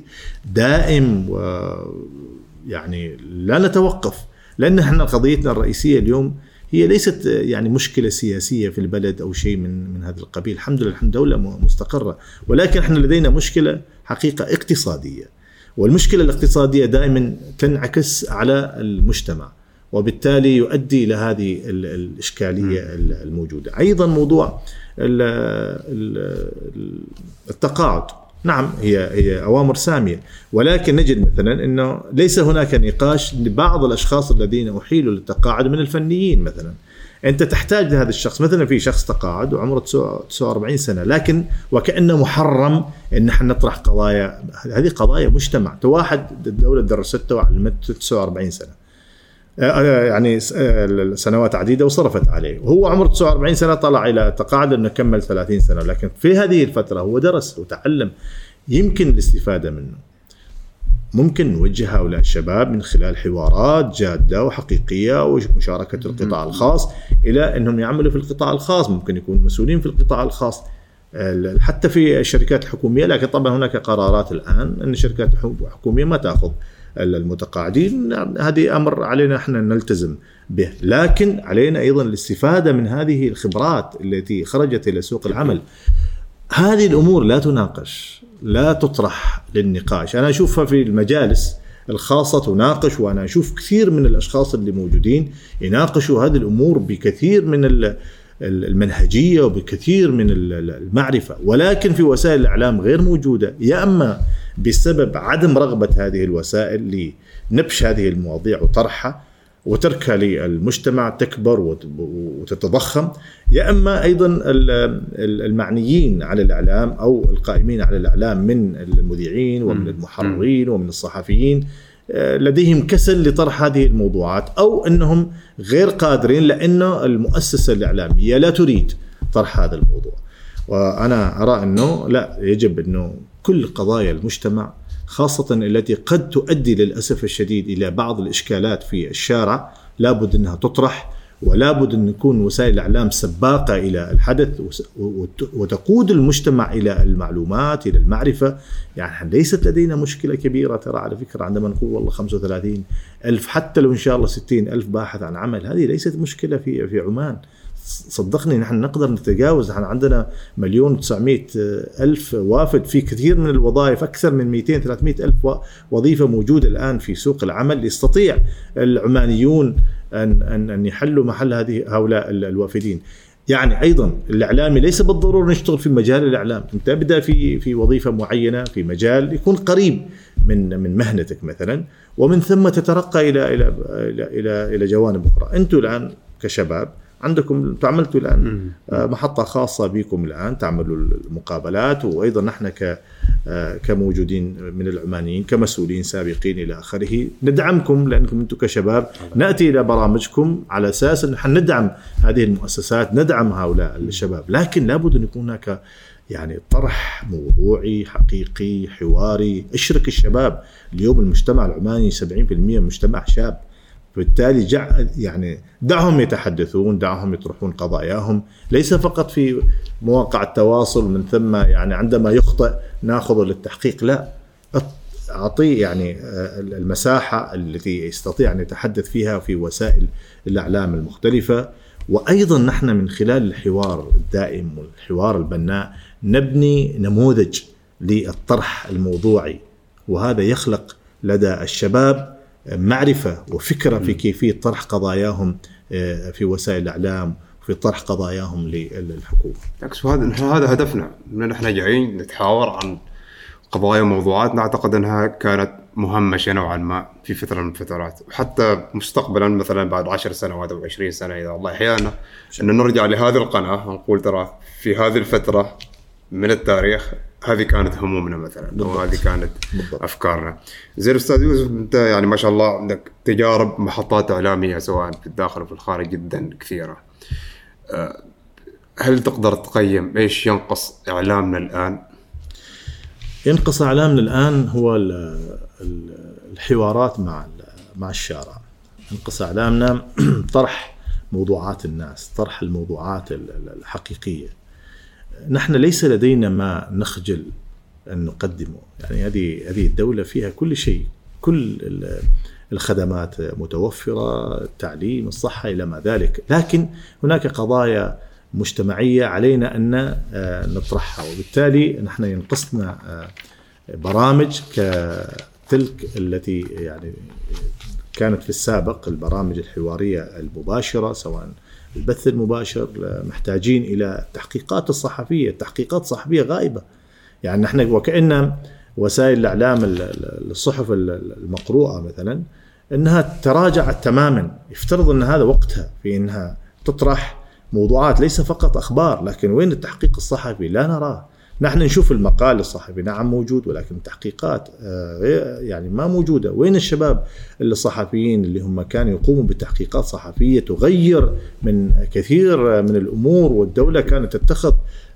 [SPEAKER 1] دائم ويعني لا نتوقف لأن إحنا قضيتنا الرئيسية اليوم هي ليست يعني مشكلة سياسية في البلد أو شيء من من هذا القبيل، الحمد لله الحمد دولة مستقرة، ولكن إحنا لدينا مشكلة حقيقة اقتصادية. والمشكلة الاقتصادية دائما تنعكس على المجتمع وبالتالي يؤدي إلى هذه ال- الإشكالية ال- الموجودة. أيضا موضوع التقاعد. نعم هي هي أوامر سامية. ولكن نجد مثلا إنه ليس هناك نقاش لبعض الأشخاص الذين أحيلوا للتقاعد من الفنيين مثلا. أنت تحتاج لهذا الشخص. مثلا في شخص تقاعد وعمره 49 سنة لكن وكأنه محرم إن إحنا نطرح قضايا. هذه قضايا مجتمع. واحد الدولة درسته وعلمته 49 سنة. يعني سنوات عديدة وصرفت عليه. وهو عمره 49 سنة طلع إلى تقاعد إنه كمل 30 سنة. لكن في هذه الفترة هو درس وتعلم يمكن الاستفادة منه. ممكن نوجه هؤلاء الشباب من خلال حوارات جادة وحقيقية ومشاركة القطاع الخاص إلى إنهم يعملوا في القطاع الخاص. ممكن يكونوا مسؤولين في القطاع الخاص ال- حتى في الشركات الحكومية. لكن طبعا هناك قرارات الآن إن الشركات الحكومية ما تأخذ المتقاعدين. هذه أمر علينا إحنا نلتزم به. لكن علينا أيضا الاستفادة من هذه الخبرات التي خرجت إلى سوق العمل. هذه الأمور لا تناقش لا تطرح للنقاش. أنا أشوفها في المجالس الخاصة تناقش وأنا أشوف كثير من الأشخاص اللي موجودين يناقشوا هذه الأمور بكثير من ال- ال- المنهجية وبكثير من ال- ال- المعرفة. ولكن في وسائل الإعلام غير موجودة. يا أما بسبب عدم رغبة هذه الوسائل لنبش هذه المواضيع وطرحها وتركها للمجتمع تكبر وت- وتتضخم يا أما أيضا ال- ال- المعنيين على الإعلام أو القائمين على الإعلام من المذيعين ومن المحررين ومن الصحفيين آه، لديهم كسل لطرح هذه الموضوعات أو إنهم غير قادرين لأنه المؤسسة الإعلامية لا تريد طرح هذا الموضوع. وأنا أرى أنه لا يجب أنه كل قضايا المجتمع خاصة التي قد تؤدي للأسف الشديد إلى بعض الإشكالات في الشارع لابد أنها تطرح ولابد أن يكون وسائل الإعلام سباقة إلى الحدث وتقود المجتمع إلى المعلومات إلى المعرفة. يعني ليست لدينا مشكلة كبيرة ترى على فكرة عندما نقول والله 35 ألف حتى لو إن شاء الله 60 ألف باحث عن عمل هذه ليست مشكلة في في عمان. صدقني نحن نقدر نتجاوز. نحن عندنا مليون وتسعمائة ألف وافد. في كثير من الوظائف أكثر من 200 300 ألف وظيفة موجودة الآن في سوق العمل. يستطيع العمانيون أن أن أن يحلوا محل هذه هؤلاء ال- الوافدين. يعني أيضا الإعلامي ليس بالضرورة نشتغل في مجال الإعلام، أنت ابدأ في في وظيفة معينة في مجال يكون قريب من من مهنتك مثلا ومن ثم تترقى إلى إلى إلى إلى, إلى جوانب أخرى، أنتم الآن كشباب عندكم أنتم عملتوا الان آه، محطة خاصة بكم الآن تعملوا المقابلات وأيضا نحن ك آه، كموجودين من العمانيين كمسؤولين سابقين إلى آخره. ندعمكم لأنكم أنتم كشباب. نأتي إلى برامجكم على أساس أن ندعم هذه المؤسسات ندعم هؤلاء الشباب. لكن لابد أن يكون هناك يعني طرح موضوعي حقيقي حواري. اشرك الشباب. اليوم المجتمع العماني 70% مجتمع شاب. بالتالي جع يعني دعهم يتحدثون دعهم يطرحون قضاياهم. ليس فقط في مواقع التواصل من ثم يعني عندما يخطئ ناخذه للتحقيق لا. اعطيه يعني آه، المساحة التي يستطيع أن يتحدث فيها في وسائل الإعلام المختلفة. وأيضا نحن من خلال الحوار الدائم والحوار البناء نبني نموذج للطرح الموضوعي. وهذا يخلق لدى الشباب معرفة وفكرة في كيفية طرح قضاياهم آه، في وسائل الإعلام وفي طرح قضاياهم للحكومة.
[SPEAKER 2] بالعكس وهذا هذا هدفنا. إن إحنا جايين نتحاور عن قضايا وموضوعات نعتقد إنها كانت مهمشة نوعا ما في فترة من الفترات. وحتى مستقبلا مثلا بعد عشر سنوات أو 20 سنة إذا الله أحيانا إن نرجع لهذه القناة ونقول ترى في هذه الفترة من التاريخ هذه كانت همومنا مثلا أو هذه كانت
[SPEAKER 1] بالضبط.
[SPEAKER 2] أفكارنا. زين أستاذ يوسف أنت يعني ما شاء الله عندك تجارب محطات إعلامية سواء في الداخل وفي الخارج جدا كثيرة. أه، هل تقدر تقيم إيش ينقص إعلامنا الآن
[SPEAKER 1] ينقص إعلامنا الآن هو ال- ال- الحوارات مع مع الشارع. ينقص إعلامنا <clears throat> طرح موضوعات الناس، طرح الموضوعات ال- ال- الحقيقية. نحن ليس لدينا ما نخجل أن نقدمه، يعني هذه هذه الدولة فيها كل شيء، كل ال- الخدمات متوفرة، التعليم، الصحة إلى ما ذلك، لكن هناك قضايا مجتمعية علينا أن آه، نطرحها. وبالتالي نحن ينقصنا آه، برامج كتلك التي يعني كانت في السابق البرامج الحوارية المباشرة سواء البث المباشر محتاجين إلى التحقيقات الصحفية، التحقيقات الصحفية غائبة. يعني نحن وكأن وسائل الإعلام ال- ال- الصحف ال- المقروءة مثلا إنها تراجعت تماما، يفترض إن هذا وقتها في إنها تطرح موضوعات ليس فقط أخبار لكن وين التحقيق الصحفي؟ لا نراه. نحن نشوف المقال الصحفي نعم موجود ولكن تحقيقات آه، يعني ما موجودة. وين الشباب الصحفيين اللي هم كانوا يقوموا بتحقيقات صحفية تغير من كثير من الأمور والدولة كانت تتخذ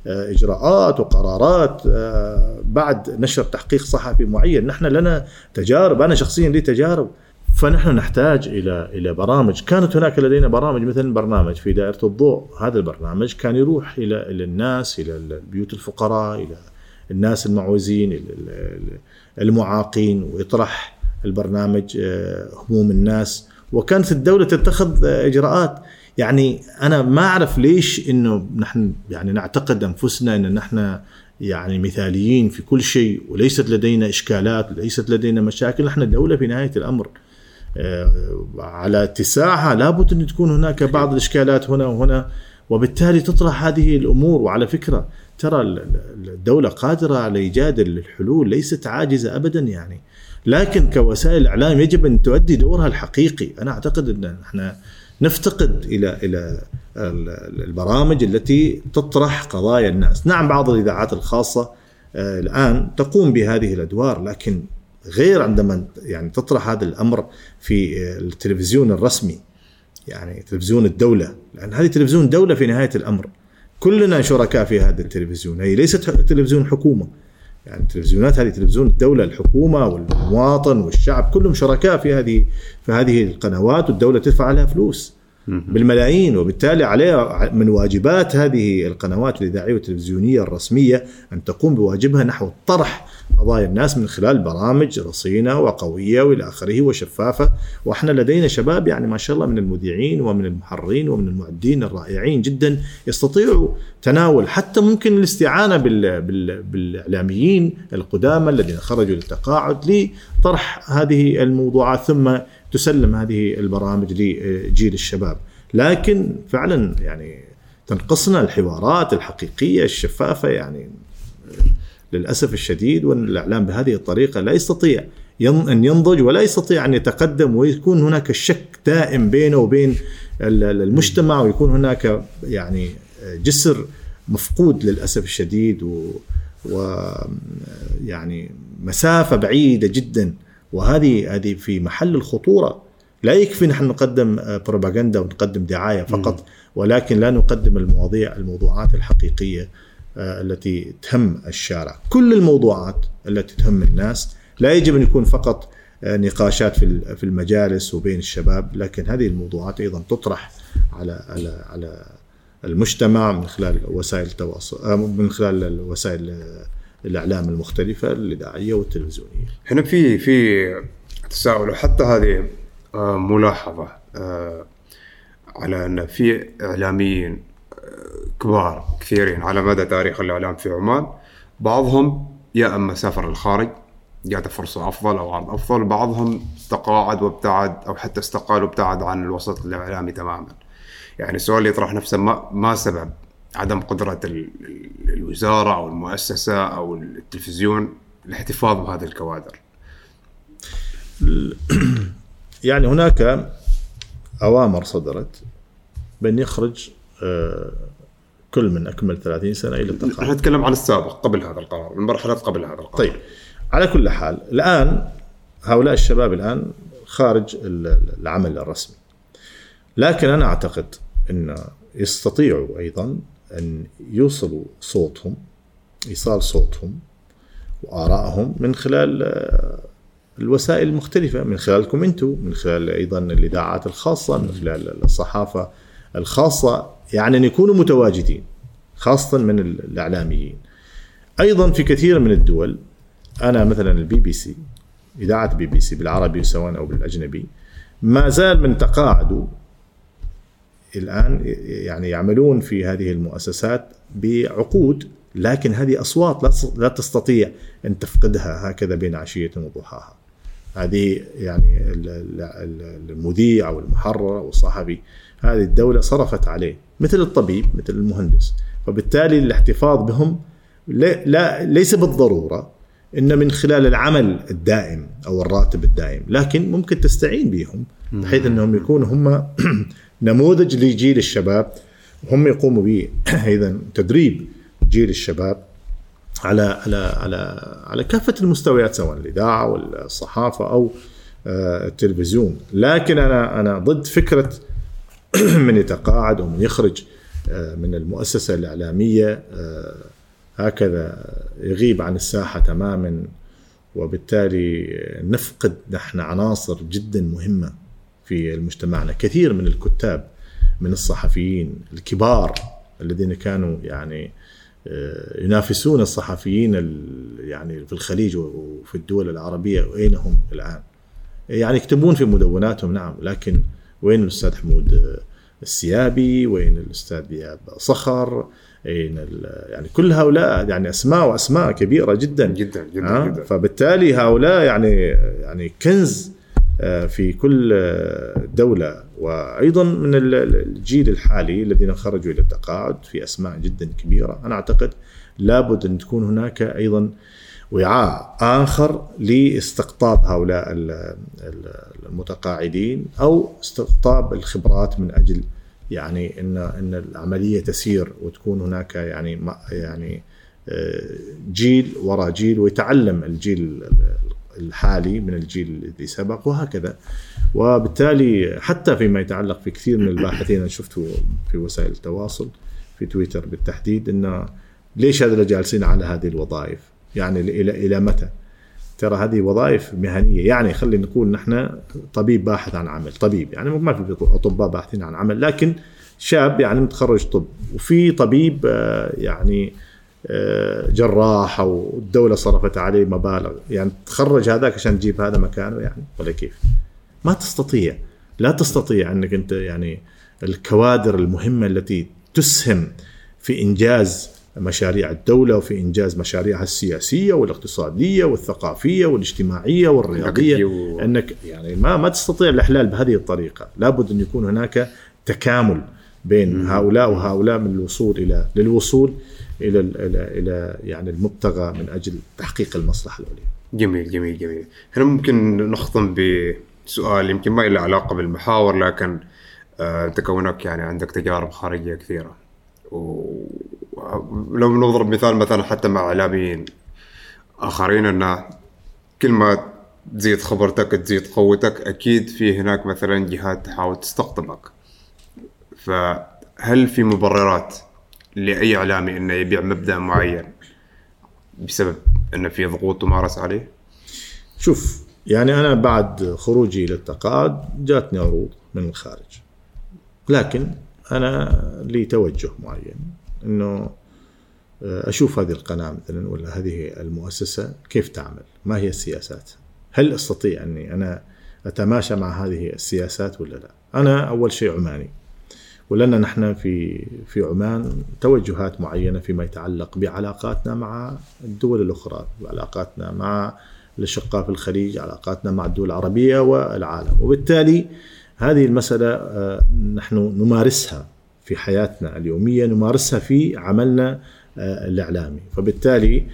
[SPEAKER 1] آه، إجراءات وقرارات آه، بعد نشر تحقيق صحفي معين؟ نحن لنا تجارب أنا شخصيا لي تجارب. فنحن نحتاج إلى إلى برامج، كانت هناك لدينا برامج مثل برنامج في دائرة الضوء، هذا البرنامج كان يروح إلى إلى الناس إلى بيوت الفقراء إلى الناس المعوزين المعاقين ويطرح البرنامج آه، هموم الناس. وكانت الدولة تتخذ إجراءات. يعني أنا ما أعرف ليش إنه نحن يعني نعتقد أنفسنا إن نحن يعني مثاليين في كل شيء وليست لدينا إشكالات وليست لدينا مشاكل. نحن دولة في نهاية الأمر. آه، على اتساعها لابد أن تكون هناك بعض الإشكالات هنا وهنا وبالتالي تطرح هذه الأمور. وعلى فكرة ترى الدولة قادرة على إيجاد الحلول ليست عاجزة ابدا يعني. لكن كوسائل إعلام يجب أن تؤدي دورها الحقيقي. أنا أعتقد أن إحنا نفتقد إلى إلى البرامج التي تطرح قضايا الناس. نعم بعض الإذاعات الخاصة آه، الآن تقوم بهذه الأدوار لكن غير عندما يعني تطرح هذا الأمر في التلفزيون الرسمي يعني تلفزيون الدولة. لأن هذه تلفزيون دولة في نهاية الأمر. كلنا شركاء في هذا التلفزيون. هي ليست تلفزيون حكومة. يعني التلفزيونات هذه تلفزيون الدولة الحكومة والمواطن والشعب كلهم شركاء في هذه في هذه القنوات والدولة تدفع عليها فلوس. بالملايين وبالتالي عليها من واجبات هذه القنوات الإذاعية والتلفزيونية الرسمية أن تقوم بواجبها نحو طرح قضايا الناس من خلال برامج رصينة وقوية وإلى آخره وشفافة. وإحنا لدينا شباب يعني ما شاء الله من المذيعين ومن المحررين ومن المعدين الرائعين جدا يستطيعوا تناول حتى ممكن الاستعانة بال بال بالإعلاميين القدامى الذين خرجوا للتقاعد لطرح هذه الموضوعات. ثم تسلم هذه البرامج لجيل الشباب. لكن فعلا يعني تنقصنا الحوارات الحقيقية الشفافة يعني للأسف الشديد وان الاعلام بهذه الطريقة لا يستطيع أن ينضج ولا يستطيع أن يتقدم ويكون هناك الشك دائم بينه وبين المجتمع ويكون هناك يعني جسر مفقود للأسف الشديد و, و يعني مسافة بعيدة جدا. وهذه هذه في محل الخطورة. لا يكفي نحن نقدم بروباغندا ونقدم دعاية فقط ولكن لا نقدم المواضيع الموضوعات الحقيقية آه، التي تهم الشارع. كل الموضوعات التي تهم الناس لا يجب أن يكون فقط آه، نقاشات في في المجالس وبين الشباب لكن هذه الموضوعات أيضا تطرح على على على المجتمع من خلال وسائل التواصل آه، من خلال وسائل الأعلام المختلفة الإذاعية والتلفزيونية.
[SPEAKER 2] هنا في في تساؤل وحتى هذه ملاحظة على أن في إعلاميين كبار كثيرين على مدى تاريخ الإعلام في عمان بعضهم يا أما سافر الخارج جاته فرصة أفضل أو عرض أفضل بعضهم تقاعد وابتعد أو حتى استقال وابتعد عن الوسط الإعلامي تماما يعني السؤال اللي يطرح نفسه ما, ما سبب عدم قدرة الوزارة أو المؤسسة أو التلفزيون الاحتفاظ بهذه الكوادر <clears throat>
[SPEAKER 1] يعني هناك أوامر صدرت بأن يخرج آه، كل من أكمل 30 سنة إلى التقاعد.
[SPEAKER 2] إحنا نتكلم عن السابق قبل هذا القرار، المرحلات قبل هذا القرار.
[SPEAKER 1] طيب على كل حال الآن هؤلاء الشباب الآن خارج العمل الرسمي. لكن أنا أعتقد إن يستطيعوا أيضا أن يوصلوا صوتهم إيصال صوتهم وآرائهم من خلال آه، الوسائل المختلفة من خلالكم أنتم من خلال أيضا الإذاعات الخاصة من خلال الصحافة الخاصة يعني أن يكونوا متواجدين خاصة من الإعلاميين. أيضا في كثير من الدول أنا مثلا البي بي سي إذاعة بي بي سي بالعربي سواء أو بالأجنبي ما زال من تقاعده الآن يعني يعملون في هذه المؤسسات بعقود لكن هذه أصوات لا تستطيع أن تفقدها هكذا بين عشية وضحاها. هذه يعني المذيع أو المحرر أو الصحفي هذه الدولة صرفت عليه مثل الطبيب مثل المهندس. وبالتالي الاحتفاظ بهم لا, ليس بالضرورة إن من خلال العمل الدائم أو الراتب الدائم لكن ممكن تستعين بهم بحيث أنهم يكونوا هم <clears throat> نموذج لجيل الشباب وهم يقوموا به <clears throat> أيضا تدريب جيل الشباب على على على على كافة المستويات سواء الإذاعة والصحافة أو آه، التلفزيون. لكن أنا أنا ضد فكرة <clears throat> من يتقاعد ومن يخرج آه، من المؤسسة الإعلامية آه، هكذا يغيب عن الساحة تماما وبالتالي نفقد نحن عناصر جدا مهمة. في مجتمعنا كثير من الكتاب من الصحفيين الكبار الذين كانوا يعني آه، ينافسون الصحفيين يعني في الخليج وفي الدول العربية اين هم الآن؟ يعني يكتبون في مدوناتهم نعم لكن وين الأستاذ حمود السيابي؟ وين الأستاذ دياب صخر؟ أين يعني كل هؤلاء يعني أسماء وأسماء كبيرة جدا
[SPEAKER 2] جدا جدا, جدا.
[SPEAKER 1] فبالتالي هؤلاء يعني يعني كنز آه، في كل آه، دولة. وأيضا من الجيل الحالي الذين خرجوا إلى التقاعد في أسماء جدا كبيرة أنا أعتقد لابد أن تكون هناك أيضا وعاء آخر لاستقطاب هؤلاء المتقاعدين أو استقطاب الخبرات من أجل يعني إن إن العملية تسير وتكون هناك يعني يعني آه، جيل وراء جيل ويتعلم الجيل الحالي من الجيل الذي سبق وهكذا وبالتالي حتى فيما يتعلق في كثير من الباحثين أنا شفته في وسائل التواصل في تويتر بالتحديد انه ليش هذول جالسين على هذه الوظائف؟ يعني إلى إلى متى؟ ترى هذه وظائف مهنية يعني خلينا نقول نحن طبيب باحث عن عمل طبيب يعني ما في أطباء باحثين عن عمل لكن شاب يعني متخرج طب وفي طبيب آه، يعني جراح أو الدولة صرفت عليه مبالغ. يعني تخرج هذاك عشان تجيب هذا مكانه يعني ولا كيف؟ ما تستطيع. لا تستطيع أنك أنت يعني الكوادر المهمة التي تسهم في إنجاز مشاريع الدولة وفي إنجاز مشاريعها السياسية والاقتصادية والثقافية والاجتماعية والرياضية. و... أنك يعني ما ما تستطيع الإحلال بهذه الطريقة، لابد أن يكون هناك تكامل بين هؤلاء وهؤلاء من الوصول إلى للوصول إلى إلى يعني المبتغى من أجل تحقيق المصلحة العليا.
[SPEAKER 2] جميل جميل جميل. هنا ممكن نختم بسؤال يمكن ما له علاقة بالمحاور لكن آه، أنت كونك يعني عندك تجارب خارجية كثيرة. ولو نضرب مثال مثلا حتى مع إعلاميين آخرين انه كل ما تزيد خبرتك تزيد قوتك أكيد في هناك مثلا جهات تحاول تستقطبك فهل في مبررات لأي إعلامي إنه يبيع مبدأ معين بسبب انه في ضغوط تمارس عليه؟
[SPEAKER 1] شوف يعني أنا بعد خروجي للتقاعد جاتني عروض من الخارج لكن أنا لي توجه معين إنه آه، أشوف هذه القناة مثلا ولا هذه المؤسسة كيف تعمل؟ ما هي السياسات؟ هل أستطيع أني أنا أتماشى مع هذه السياسات ولا لا؟ أنا أول شيء عماني ولنا نحن في في عمان توجهات معينة فيما يتعلق بعلاقاتنا مع الدول الأخرى، علاقاتنا مع الاشقاء في الخليج، علاقاتنا مع الدول العربية والعالم، وبالتالي هذه المسألة آه، نحن نمارسها في حياتنا اليومية، نمارسها في عملنا آه، الإعلامي، فبالتالي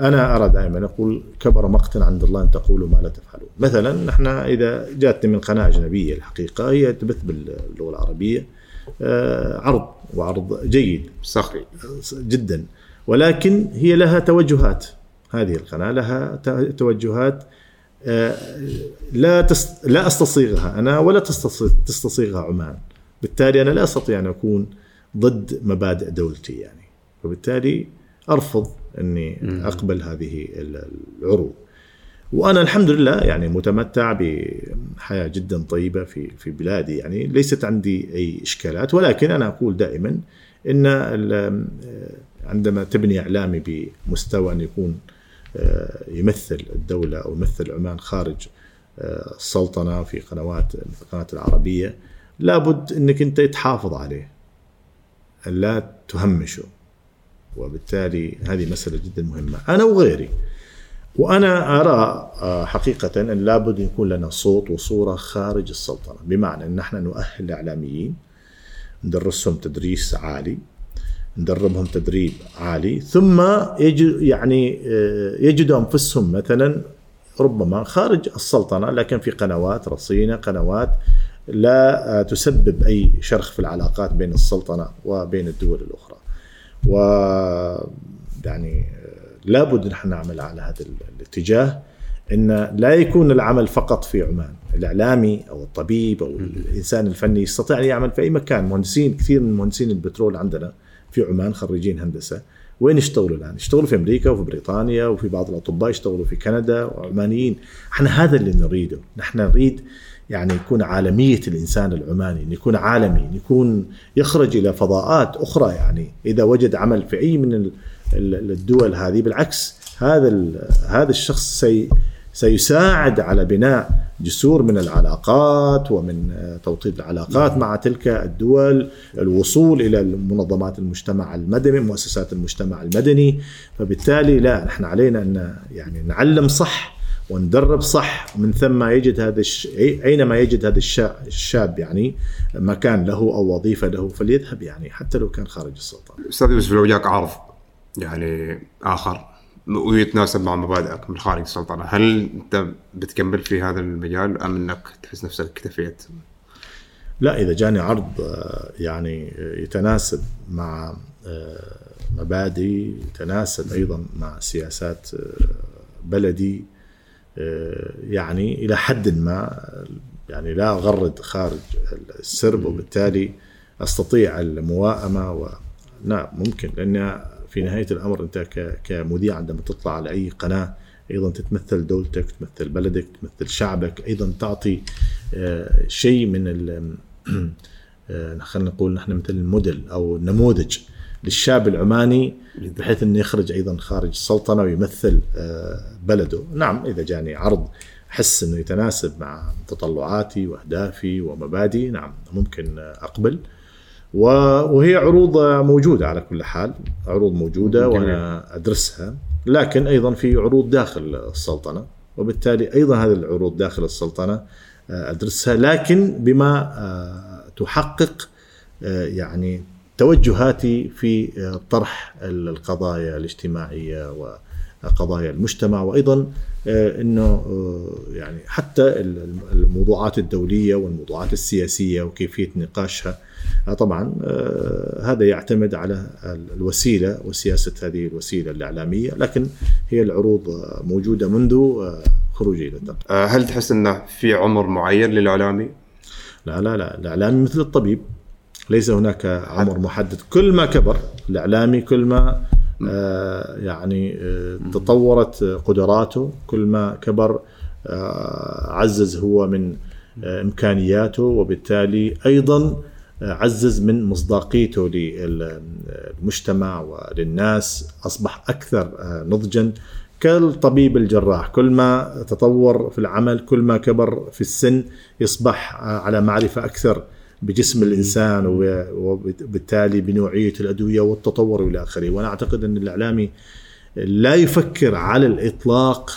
[SPEAKER 1] أنا أرى دائما أقول كبر مقتا عند الله أن تقولوا ما لا تفعلون، مثلا نحن إذا جاتني من قناة أجنبية الحقيقة هي تبث باللغة العربية. عرض وعرض جيد
[SPEAKER 2] صحيح
[SPEAKER 1] جدا. ولكن هي لها توجهات. هذه القناة لها توجهات آه، لا تست... لا أستصيغها أنا ولا تستصيغها عمان. بالتالي أنا لا أستطيع أن أكون ضد مبادئ دولتي يعني. وبالتالي أرفض أني أقبل هذه العروض. وأنا الحمد لله يعني متمتع بحياة جدا طيبة في في بلادي. يعني ليست عندي أي إشكالات ولكن أنا أقول دائما إن عندما تبني إعلامي بمستوى أن يكون آه، يمثل الدولة أو يمثل عمان خارج آه، السلطنة في قنوات القناة العربية لابد إنك أنت تحافظ عليه لا تهمشه. وبالتالي هذه مسألة جدا مهمة. أنا وغيري وأنا أرى آه، حقيقة إن لابد يكون لنا صوت وصورة خارج السلطنة بمعنى إن إحنا نؤهل الاعلاميين ندرسهم تدريس عالي ندربهم تدريب عالي ثم يجد يعني آه، يجدوا أنفسهم مثلا ربما خارج السلطنة لكن في قنوات رصينة قنوات لا آه، تسبب أي شرخ في العلاقات بين السلطنة وبين الدول الأخرى. و يعني لابد نحن نعمل على هذا الاتجاه إن لا يكون العمل فقط في عمان، الإعلامي أو الطبيب أو الإنسان الفني يستطيع أن يعمل في أي مكان، مهندسين كثير من مهندسين البترول عندنا في عمان خريجين هندسة، وين يشتغلوا الآن؟ يشتغلوا في أمريكا وفي بريطانيا وفي بعض الأطباء يشتغلوا في كندا وعمانيين، إحنا هذا اللي نريده، نحن نريد يعني يكون عالمية الإنسان العماني أن يكون عالمي أن يكون يخرج إلى فضاءات أخرى يعني إذا وجد عمل في أي من الدول هذه. بالعكس هذا هذا الشخص سي سيساعد على بناء جسور من العلاقات ومن توطيد العلاقات مع تلك الدول الوصول إلى منظمات المجتمع المدني مؤسسات المجتمع المدني. فبالتالي لا نحن علينا أن يعني نعلم صح وندرب صح ومن ثم يجد هذا الش... أينما يجد هذا الشاب يعني مكان له أو وظيفة له فليذهب يعني حتى لو كان خارج السلطة.
[SPEAKER 2] أستاذ يوسف لو جاك عرض يعني آخر ويتناسب مع مبادئك من خارج السلطنة، هل أنت بتكمل في هذا المجال أم أنك تحس نفسك اكتفيت؟
[SPEAKER 1] لا إذا جاني عرض يعني يتناسب مع مبادئ يتناسب أيضا مع سياسات بلدي يعني إلى حد ما يعني لا أغرد خارج السرب وبالتالي أستطيع المواءمة و نعم ممكن لأن في نهاية الأمر أنت كمذيع عندما تطلع على أي قناة أيضا تتمثل دولتك تمثل بلدك تمثل شعبك أيضا تعطي شيء من <clears throat> خلينا نقول نحن مثل الموديل أو النموذج. للشاب العماني بحيث إنه يخرج أيضا خارج السلطنه ويمثل بلده، نعم إذا جاني عرض أحس إنه يتناسب مع تطلعاتي وأهدافي ومبادئي نعم ممكن أقبل. وهي عروض موجودة على كل حال، عروض موجودة وأنا أدرسها، لكن أيضا في عروض داخل السلطنة وبالتالي أيضا هذه العروض داخل السلطنة أدرسها. لكن بما تحقق يعني توجهاتي في طرح القضايا الاجتماعية وقضايا المجتمع وأيضا إنه يعني حتى الموضوعات الدولية والموضوعات السياسية وكيفية نقاشها طبعا هذا يعتمد على الوسيلة وسياسة هذه الوسيلة الإعلامية لكن هي العروض موجودة منذ خروجي إلى
[SPEAKER 2] هل تحس إنه في عمر معين للإعلامي؟
[SPEAKER 1] لا لا لا الإعلامي مثل الطبيب ليس هناك عمر محدد. كل ما كبر الإعلامي كل ما آه يعني آه تطورت قدراته كل ما كبر آه عزز هو من إمكانياته وبالتالي أيضا عزز من مصداقيته للمجتمع وللناس أصبح أكثر نضجا. كالطبيب الجراح كل ما تطور في العمل كل ما كبر في السن يصبح على معرفة أكثر بجسم الإنسان وبالتالي بنوعية الأدوية والتطور إلى آخره، وأنا أعتقد أن الإعلامي لا يفكر على الإطلاق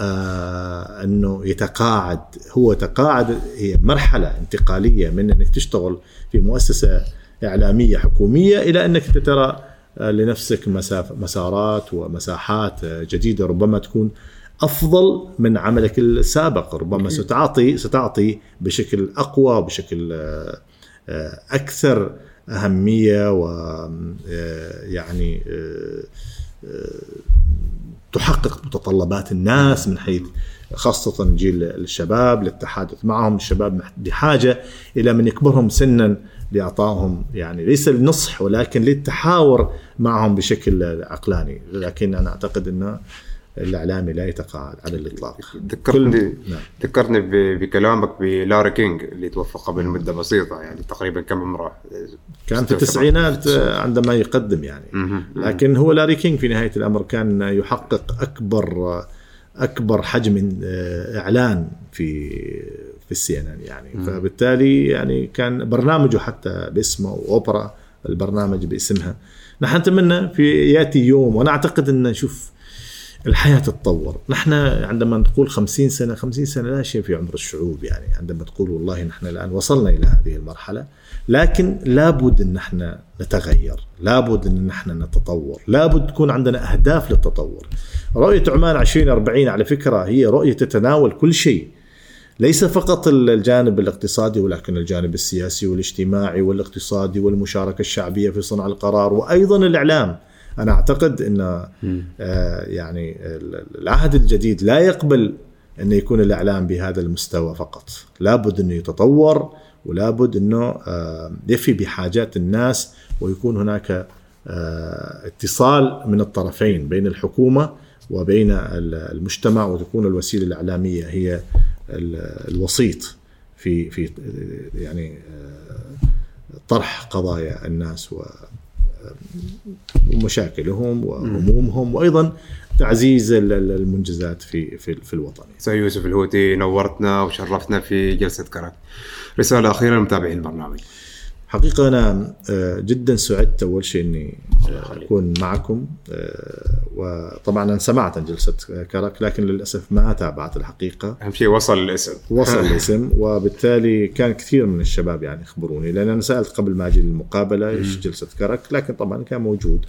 [SPEAKER 1] آه أنه يتقاعد، هو تقاعد هي مرحلة انتقالية من أنك تشتغل في مؤسسة إعلامية حكومية إلى أنك ترى لنفسك مساف مسارات ومساحات جديدة ربما تكون أفضل من عملك السابق ربما ستعطي ستعطي بشكل أقوى بشكل أكثر أهمية و يعني تحقق متطلبات الناس من حيث خاصة جيل الشباب للتحادث معهم الشباب بحاجة إلى من يكبرهم سنا لإعطائهم يعني ليس النصح ولكن للتحاور معهم بشكل عقلاني. لكن أنا أعتقد أنه الإعلامي لا يتقاعد على الإطلاق.
[SPEAKER 2] ذكرني نعم. ذكرني بكلامك ب Larry King اللي توفى قبل مدة بسيطة يعني تقريبا كم عمره؟
[SPEAKER 1] كان في التسعينات عندما يقدم يعني. لكن هو Larry King في نهاية الأمر كان يحقق أكبر أكبر حجم إعلان في في ال CNN يعني. مم. فبالتالي يعني كان برنامجه حتى باسمه اوبرا البرنامج باسمها. نحن نتمنى في يأتي يوم وأنا أعتقد أن نشوف الحياة تتطور. نحن عندما نقول خمسين سنة خمسين سنة لا شيء في عمر الشعوب يعني. عندما تقول والله نحن الآن وصلنا إلى هذه المرحلة لكن لابد أن نحن نتغير لابد أن نحن نتطور لابد تكون عندنا أهداف للتطور. رؤية عمان 2040 على فكرة هي رؤية تتناول كل شيء. ليس فقط الجانب الاقتصادي ولكن الجانب السياسي والاجتماعي والاقتصادي والمشاركة الشعبية في صنع القرار وأيضا الإعلام. أنا أعتقد إن آه، يعني العهد الجديد لا يقبل أن يكون الإعلام بهذا المستوى فقط. لابد أنه يتطور ولابد أنه آه، يفي بحاجات الناس ويكون هناك آه، اتصال من الطرفين بين الحكومة وبين المجتمع وتكون الوسيلة الإعلامية هي الوسيط في في يعني طرح قضايا الناس ومشاكلهم وهمومهم وأيضا تعزيز المنجزات في في, في الوطن.
[SPEAKER 2] سيد يوسف الهوتي نورتنا وشرفتنا في جلسة كرك. رسالة أخيرة لمتابعين البرنامج.
[SPEAKER 1] حقيقة أنا آه، جدا سعدت أول شيء إني آه، أكون معكم آه، وطبعا أنا سمعت عن جلسة كرك لكن للأسف ما تابعت الحقيقة.
[SPEAKER 2] أهم شيء وصل الاسم.
[SPEAKER 1] وصل <laughs> الاسم وبالتالي كان كثير من الشباب يعني يخبروني لأن أنا سألت قبل ما أجي للمقابلة إيش جلسة كرك لكن طبعا كان موجود.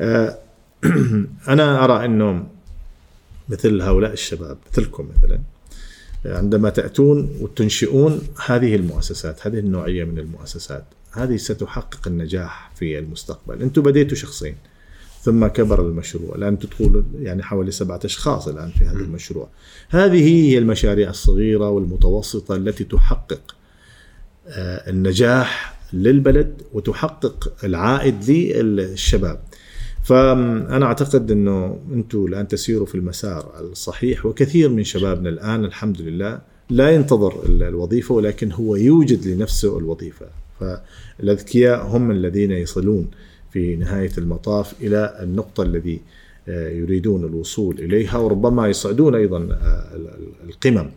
[SPEAKER 1] <clears throat> أنا أرى إنه مثل هؤلاء الشباب مثلكم مثلا عندما تأتون وتنشئون هذه المؤسسات هذه النوعية من المؤسسات هذه ستحقق النجاح في المستقبل. أنتم بديتوا شخصين ثم كبر المشروع. الآن تدخل يعني حوالي سبعة أشخاص الآن في هذا المشروع. هذه هي المشاريع الصغيرة والمتوسطة التي تحقق آه، النجاح للبلد وتحقق العائد للشباب. فأنا أعتقد إنه أنتم الان تسيروا في المسار الصحيح وكثير من شبابنا الآن الحمد لله لا ينتظر الوظيفة ولكن هو يوجد لنفسه الوظيفة. فالأذكياء هم الذين يصلون في نهاية المطاف إلى النقطة الذي آه، يريدون الوصول إليها وربما يصعدون أيضا آه، القمم.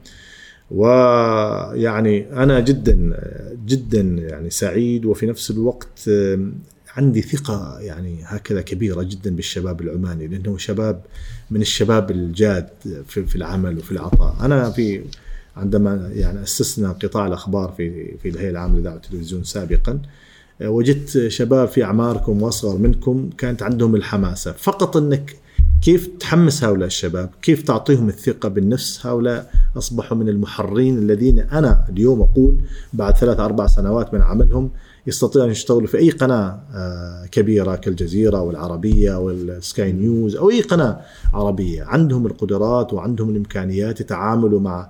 [SPEAKER 1] ويعني أنا جدا جدا يعني سعيد وفي نفس الوقت عندي ثقة يعني هكذا كبيرة جدا بالشباب العماني لأنه شباب من الشباب الجاد في, في العمل وفي العطاء. أنا في عندما يعني أسسنا قطاع الأخبار في في الهيئة العامة لإذاعة التلفزيون سابقا وجدت شباب في أعماركم وأصغر منكم كانت عندهم الحماسة. فقط أنك كيف تحمس هؤلاء الشباب؟ كيف تعطيهم الثقة بالنفس؟ هؤلاء أصبحوا من المحررين الذين أنا اليوم أقول بعد ثلاث أربع سنوات من عملهم يستطيعون يشتغلوا في أي قناة آه، كبيرة كالجزيرة والعربية والسكاي نيوز أو أي قناة عربية. عندهم القدرات وعندهم الإمكانيات يتعاملوا مع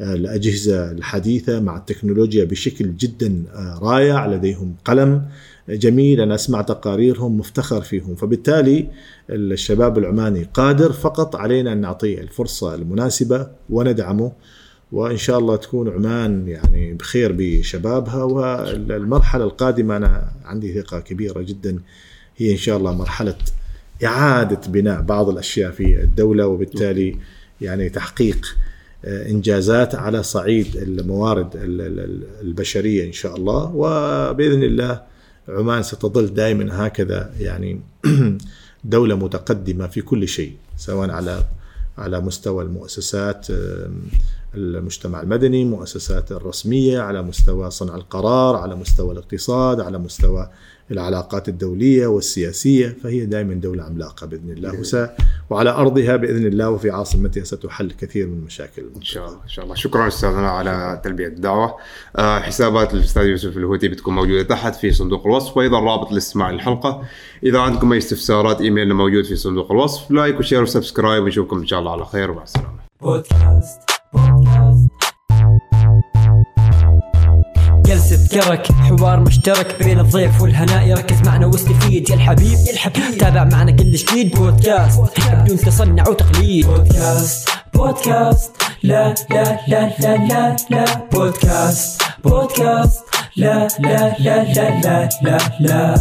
[SPEAKER 1] آه، الأجهزة الحديثة مع التكنولوجيا بشكل جدا آه، رائع. لديهم قلم جميل أنا أسمع تقاريرهم مفتخر فيهم. فبالتالي الشباب العماني قادر فقط علينا أن نعطيه الفرصة المناسبة وندعمه وإن شاء الله تكون عمان يعني بخير بشبابها والمرحلة القادمة أنا عندي ثقة كبيرة جدا هي إن شاء الله مرحلة إعادة بناء بعض الأشياء في الدولة وبالتالي يعني تحقيق آه، إنجازات على صعيد الموارد البشرية إن شاء الله. وبإذن الله عمان ستظل دائما هكذا يعني <clears throat> دولة متقدمة في كل شيء سواء على على مستوى المؤسسات المجتمع المدني المؤسسات الرسمية على مستوى صنع القرار على مستوى الاقتصاد على مستوى العلاقات الدولية والسياسية فهي دائما دولة عملاقة بإذن الله. وس... وعلى أرضها بإذن الله وفي عاصمتها ستحل كثير من مشاكل
[SPEAKER 2] المنطقة. إن شاء الله إن شاء الله. شكرا أستاذنا على تلبية الدعوة. آه حسابات الأستاذ يوسف الهوتي بتكون موجودة تحت في صندوق الوصف وأيضا رابط لاستماع الحلقة إذا عندكم أي استفسارات إيميلنا موجود في صندوق الوصف. like و share و subscribe ونشوفكم إن شاء الله على خير. ومع السلامة.
[SPEAKER 3] جلسة كرك حوار مشترك بين الضيف والهناء يركز معنا واستفيد يا الحبيب يا الحبيب. تابع معنا كل جديد بودكاست. بدون تصنع وتقليد. بودكاست. بودكاست. لا لا لا لا لا لا. بودكاست. بودكاست. لا لا لا لا لا لا, لا.